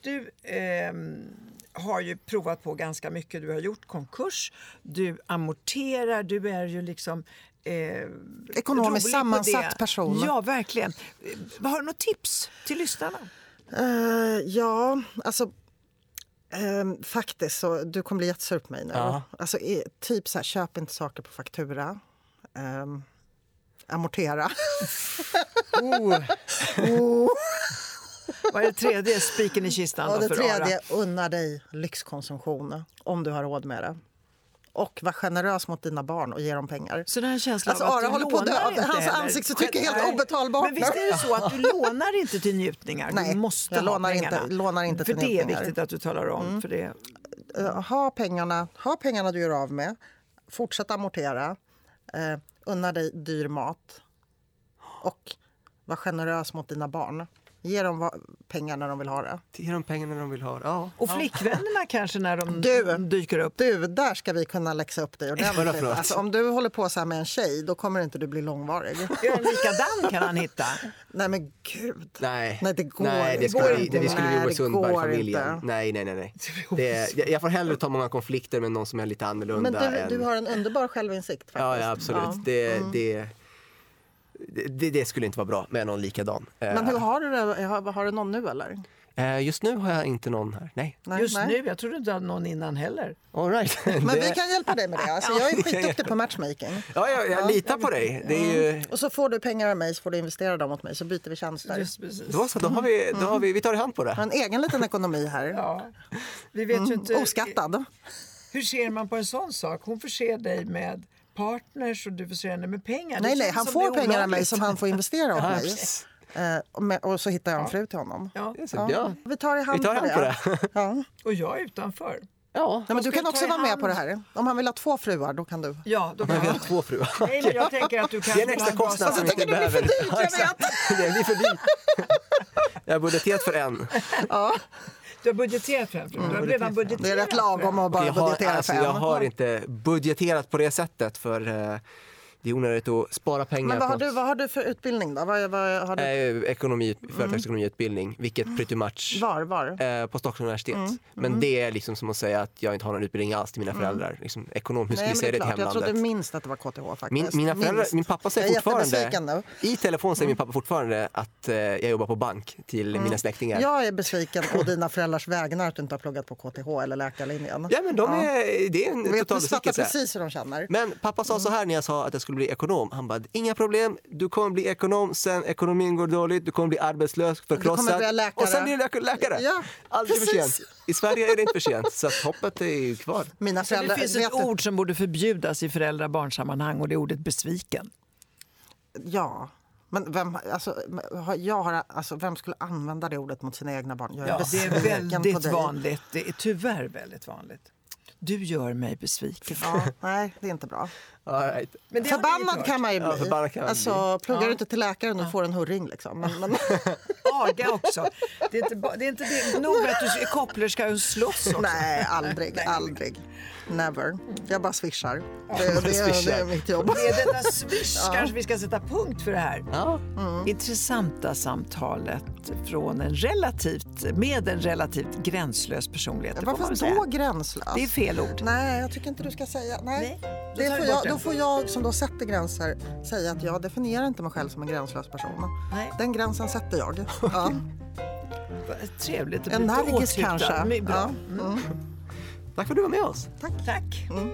Du ehm, har ju provat på ganska mycket. Du har gjort konkurs, du amorterar, du är ju liksom eh, Ekonomiskt sammansatt person. Ja, verkligen. Eh, Har du något tips till lyssnarna? Eh, ja, alltså... ehm, faktiskt, så du kommer bli jättesur på mig nu. Ja. Alltså, i- typ så här, köp inte saker på faktura. Ehm, amortera. [LAUGHS] Oh, Vad är det tredje spiken i kistan då det tredje, unna dig lyxkonsumtion om du har råd med det. Och var generös mot dina barn och ge dem pengar. Så den här känslan Alltså, av att Ara du håller på att dö. Hans ansiktsuttryck är helt obetalbart Men visst är det så att du lånar inte till njutningar? Nej, du måste jag ha lånar inte- lånar inte för till det är njutningar. Mm. viktigt att du talar om. För det. Eh, ha, pengarna, ha pengarna du gör av med. Fortsätt amortera. Uh, unna dig dyr mat. Och var generös mot dina barn. Ge dem pengar när de vill ha det. ge dem pengarna de vill ha. Ja. Och flickvännerna [LAUGHS] kanske när de Du. dyker upp. Du, där ska vi kunna läxa upp dig ordentligt. Alltså, om du håller på så här med en tjej, då kommer inte du bli långvarig. [LAUGHS] En likadan kan han hitta. Nej men gud. Nej. Nej, det går nej, det inte. skulle, Det vi, går det, inte. skulle bli Nej, Ove det Sundberg-familjen. Nej, nej, nej. nej. [LAUGHS] Det, jag, får hellre ta många konflikter med någon som är lite annorlunda. Men du, än... du har en underbar självinsikt faktiskt. Ja, ja absolut. Ja. Mm. Det, det, det, det skulle inte vara bra med någon likadan. Eh, Men hur har du det? Har, har du någon nu eller? eh, just nu har jag inte någon här. Nej. Nej, Just nej. nu, jag trodde inte du hade någon innan heller. All right. [LAUGHS] Men det, vi kan hjälpa dig med det. Alltså, jag är [LAUGHS] skitduktig på matchmaking. Ja, jag, jag litar på dig. Det är ju... Och så får du pengar av mig så får du investera dem åt mig så byter vi tjänster. Just precis. Då, så, då har vi, då har vi, vi tar i hand på Jag har det. en egen liten ekonomi här. Ja. Vi vet ju inte, Oskattad. hur ser man på en sån sak? Hon förser dig med partners och du förser henne med pengar. Nej, nej, han som får pengar av mig som han får investera åt mig. Eh, och, med, och så hittar jag en fru till honom. Ja. Ja. Vi tar i hand, Vi tar hand på det. [LAUGHS] Ja. Och jag är utanför. Ja, Nej, men du kan också vara med på det här. Om han vill ha två fruar, då kan du. Ja, då kan vi har jag. två fruar. Nej, men jag tänker att du Det är en vill ha extra kostnad som samtal. vi inte tycker det blir behöver. för dyrt, jag [LAUGHS] Ja, exakt. Det blir för dyrt. [LAUGHS] Jag har budgeterat för en. Ja, Du har budgeterat fru. Du har redan budgeterat. det är rätt lagom att bara Jag har, budgetera alltså, en. jag har inte budgeterat på det sättet för eh, det är onödigt att spara pengar Men vad har, du, vad har du för utbildning då? Vad, vad har du? Eh, ekonomi, företagsekonomiutbildning, vilket pretty much Var, var? eh, på Stockholms universitet. Mm, Men det är liksom som att säga att jag inte har någon utbildning alls till mina föräldrar. Liksom, ekonom, hur vi men säga det till klart. Jag trodde hemlandet? minst att det var KTH faktiskt. Min, mina föräldrar, Minst. min pappa Jag säger fortfarande, i telefon säger min pappa fortfarande att eh, jag jobbar på bank till mina släktingar. Jag är besviken på dina föräldrars vägnar att du inte har pluggat på KTH eller läkarlinjen. Ja men de är, det är en Vet, total besvikelse. precis hur de känner. Men pappa sa så här när jag sa att jag skulle bli ekonom. Han bara, inga problem, du kommer bli ekonom, sen ekonomin går dåligt, du kommer bli arbetslös, förkrossad. bli läkare. Och sen blir du läk- läkare. Ja, Aldrig för precis. sent. I Sverige är det inte för sent, så att hoppet är kvar. Mina Så det föräldrar, finns vet ett du- ord som borde förbjudas i föräldrar-barnsammanhang och det är ordet besviken. Ja. Men vem, alltså, jag har, alltså, vem skulle använda det ordet mot sina egna barn? Jag är Ja, det är väldigt dig. vanligt. Det är tyvärr väldigt vanligt. Du gör mig besviken. Ja, nej, det är inte bra. All right. Men det Förbannad kan man ju bli. Ja, kan man alltså, pluggar Ja. du inte till läkaren och får en hurring. Liksom. Men, men, [LAUGHS] Aga också. Det är inte, det är inte det. nog att du är kopplerska och slåss också. nej, aldrig. aldrig. Never. Jag bara swishar. Det, det, det, swishar. är mitt jobb. Det är detta [LAUGHS] swish kanske vi ska sätta punkt för det här. Ja. Intressanta samtalet från en relativt, med en relativt gränslös personlighet. det Varför då gränslös? Det är fel ord. Nej, jag tycker inte du ska säga... Nej. Nej, det får jag, det. Då får jag som då sätter gränser säga att jag definierar inte mig själv som en gränslös person. Nej. Den gränsen sätter jag. Ja. Trevligt. att bli Energisk åtlyftad. kanske. Bra. Ja. Mm. Tack för att du var med oss. Tack. Mm.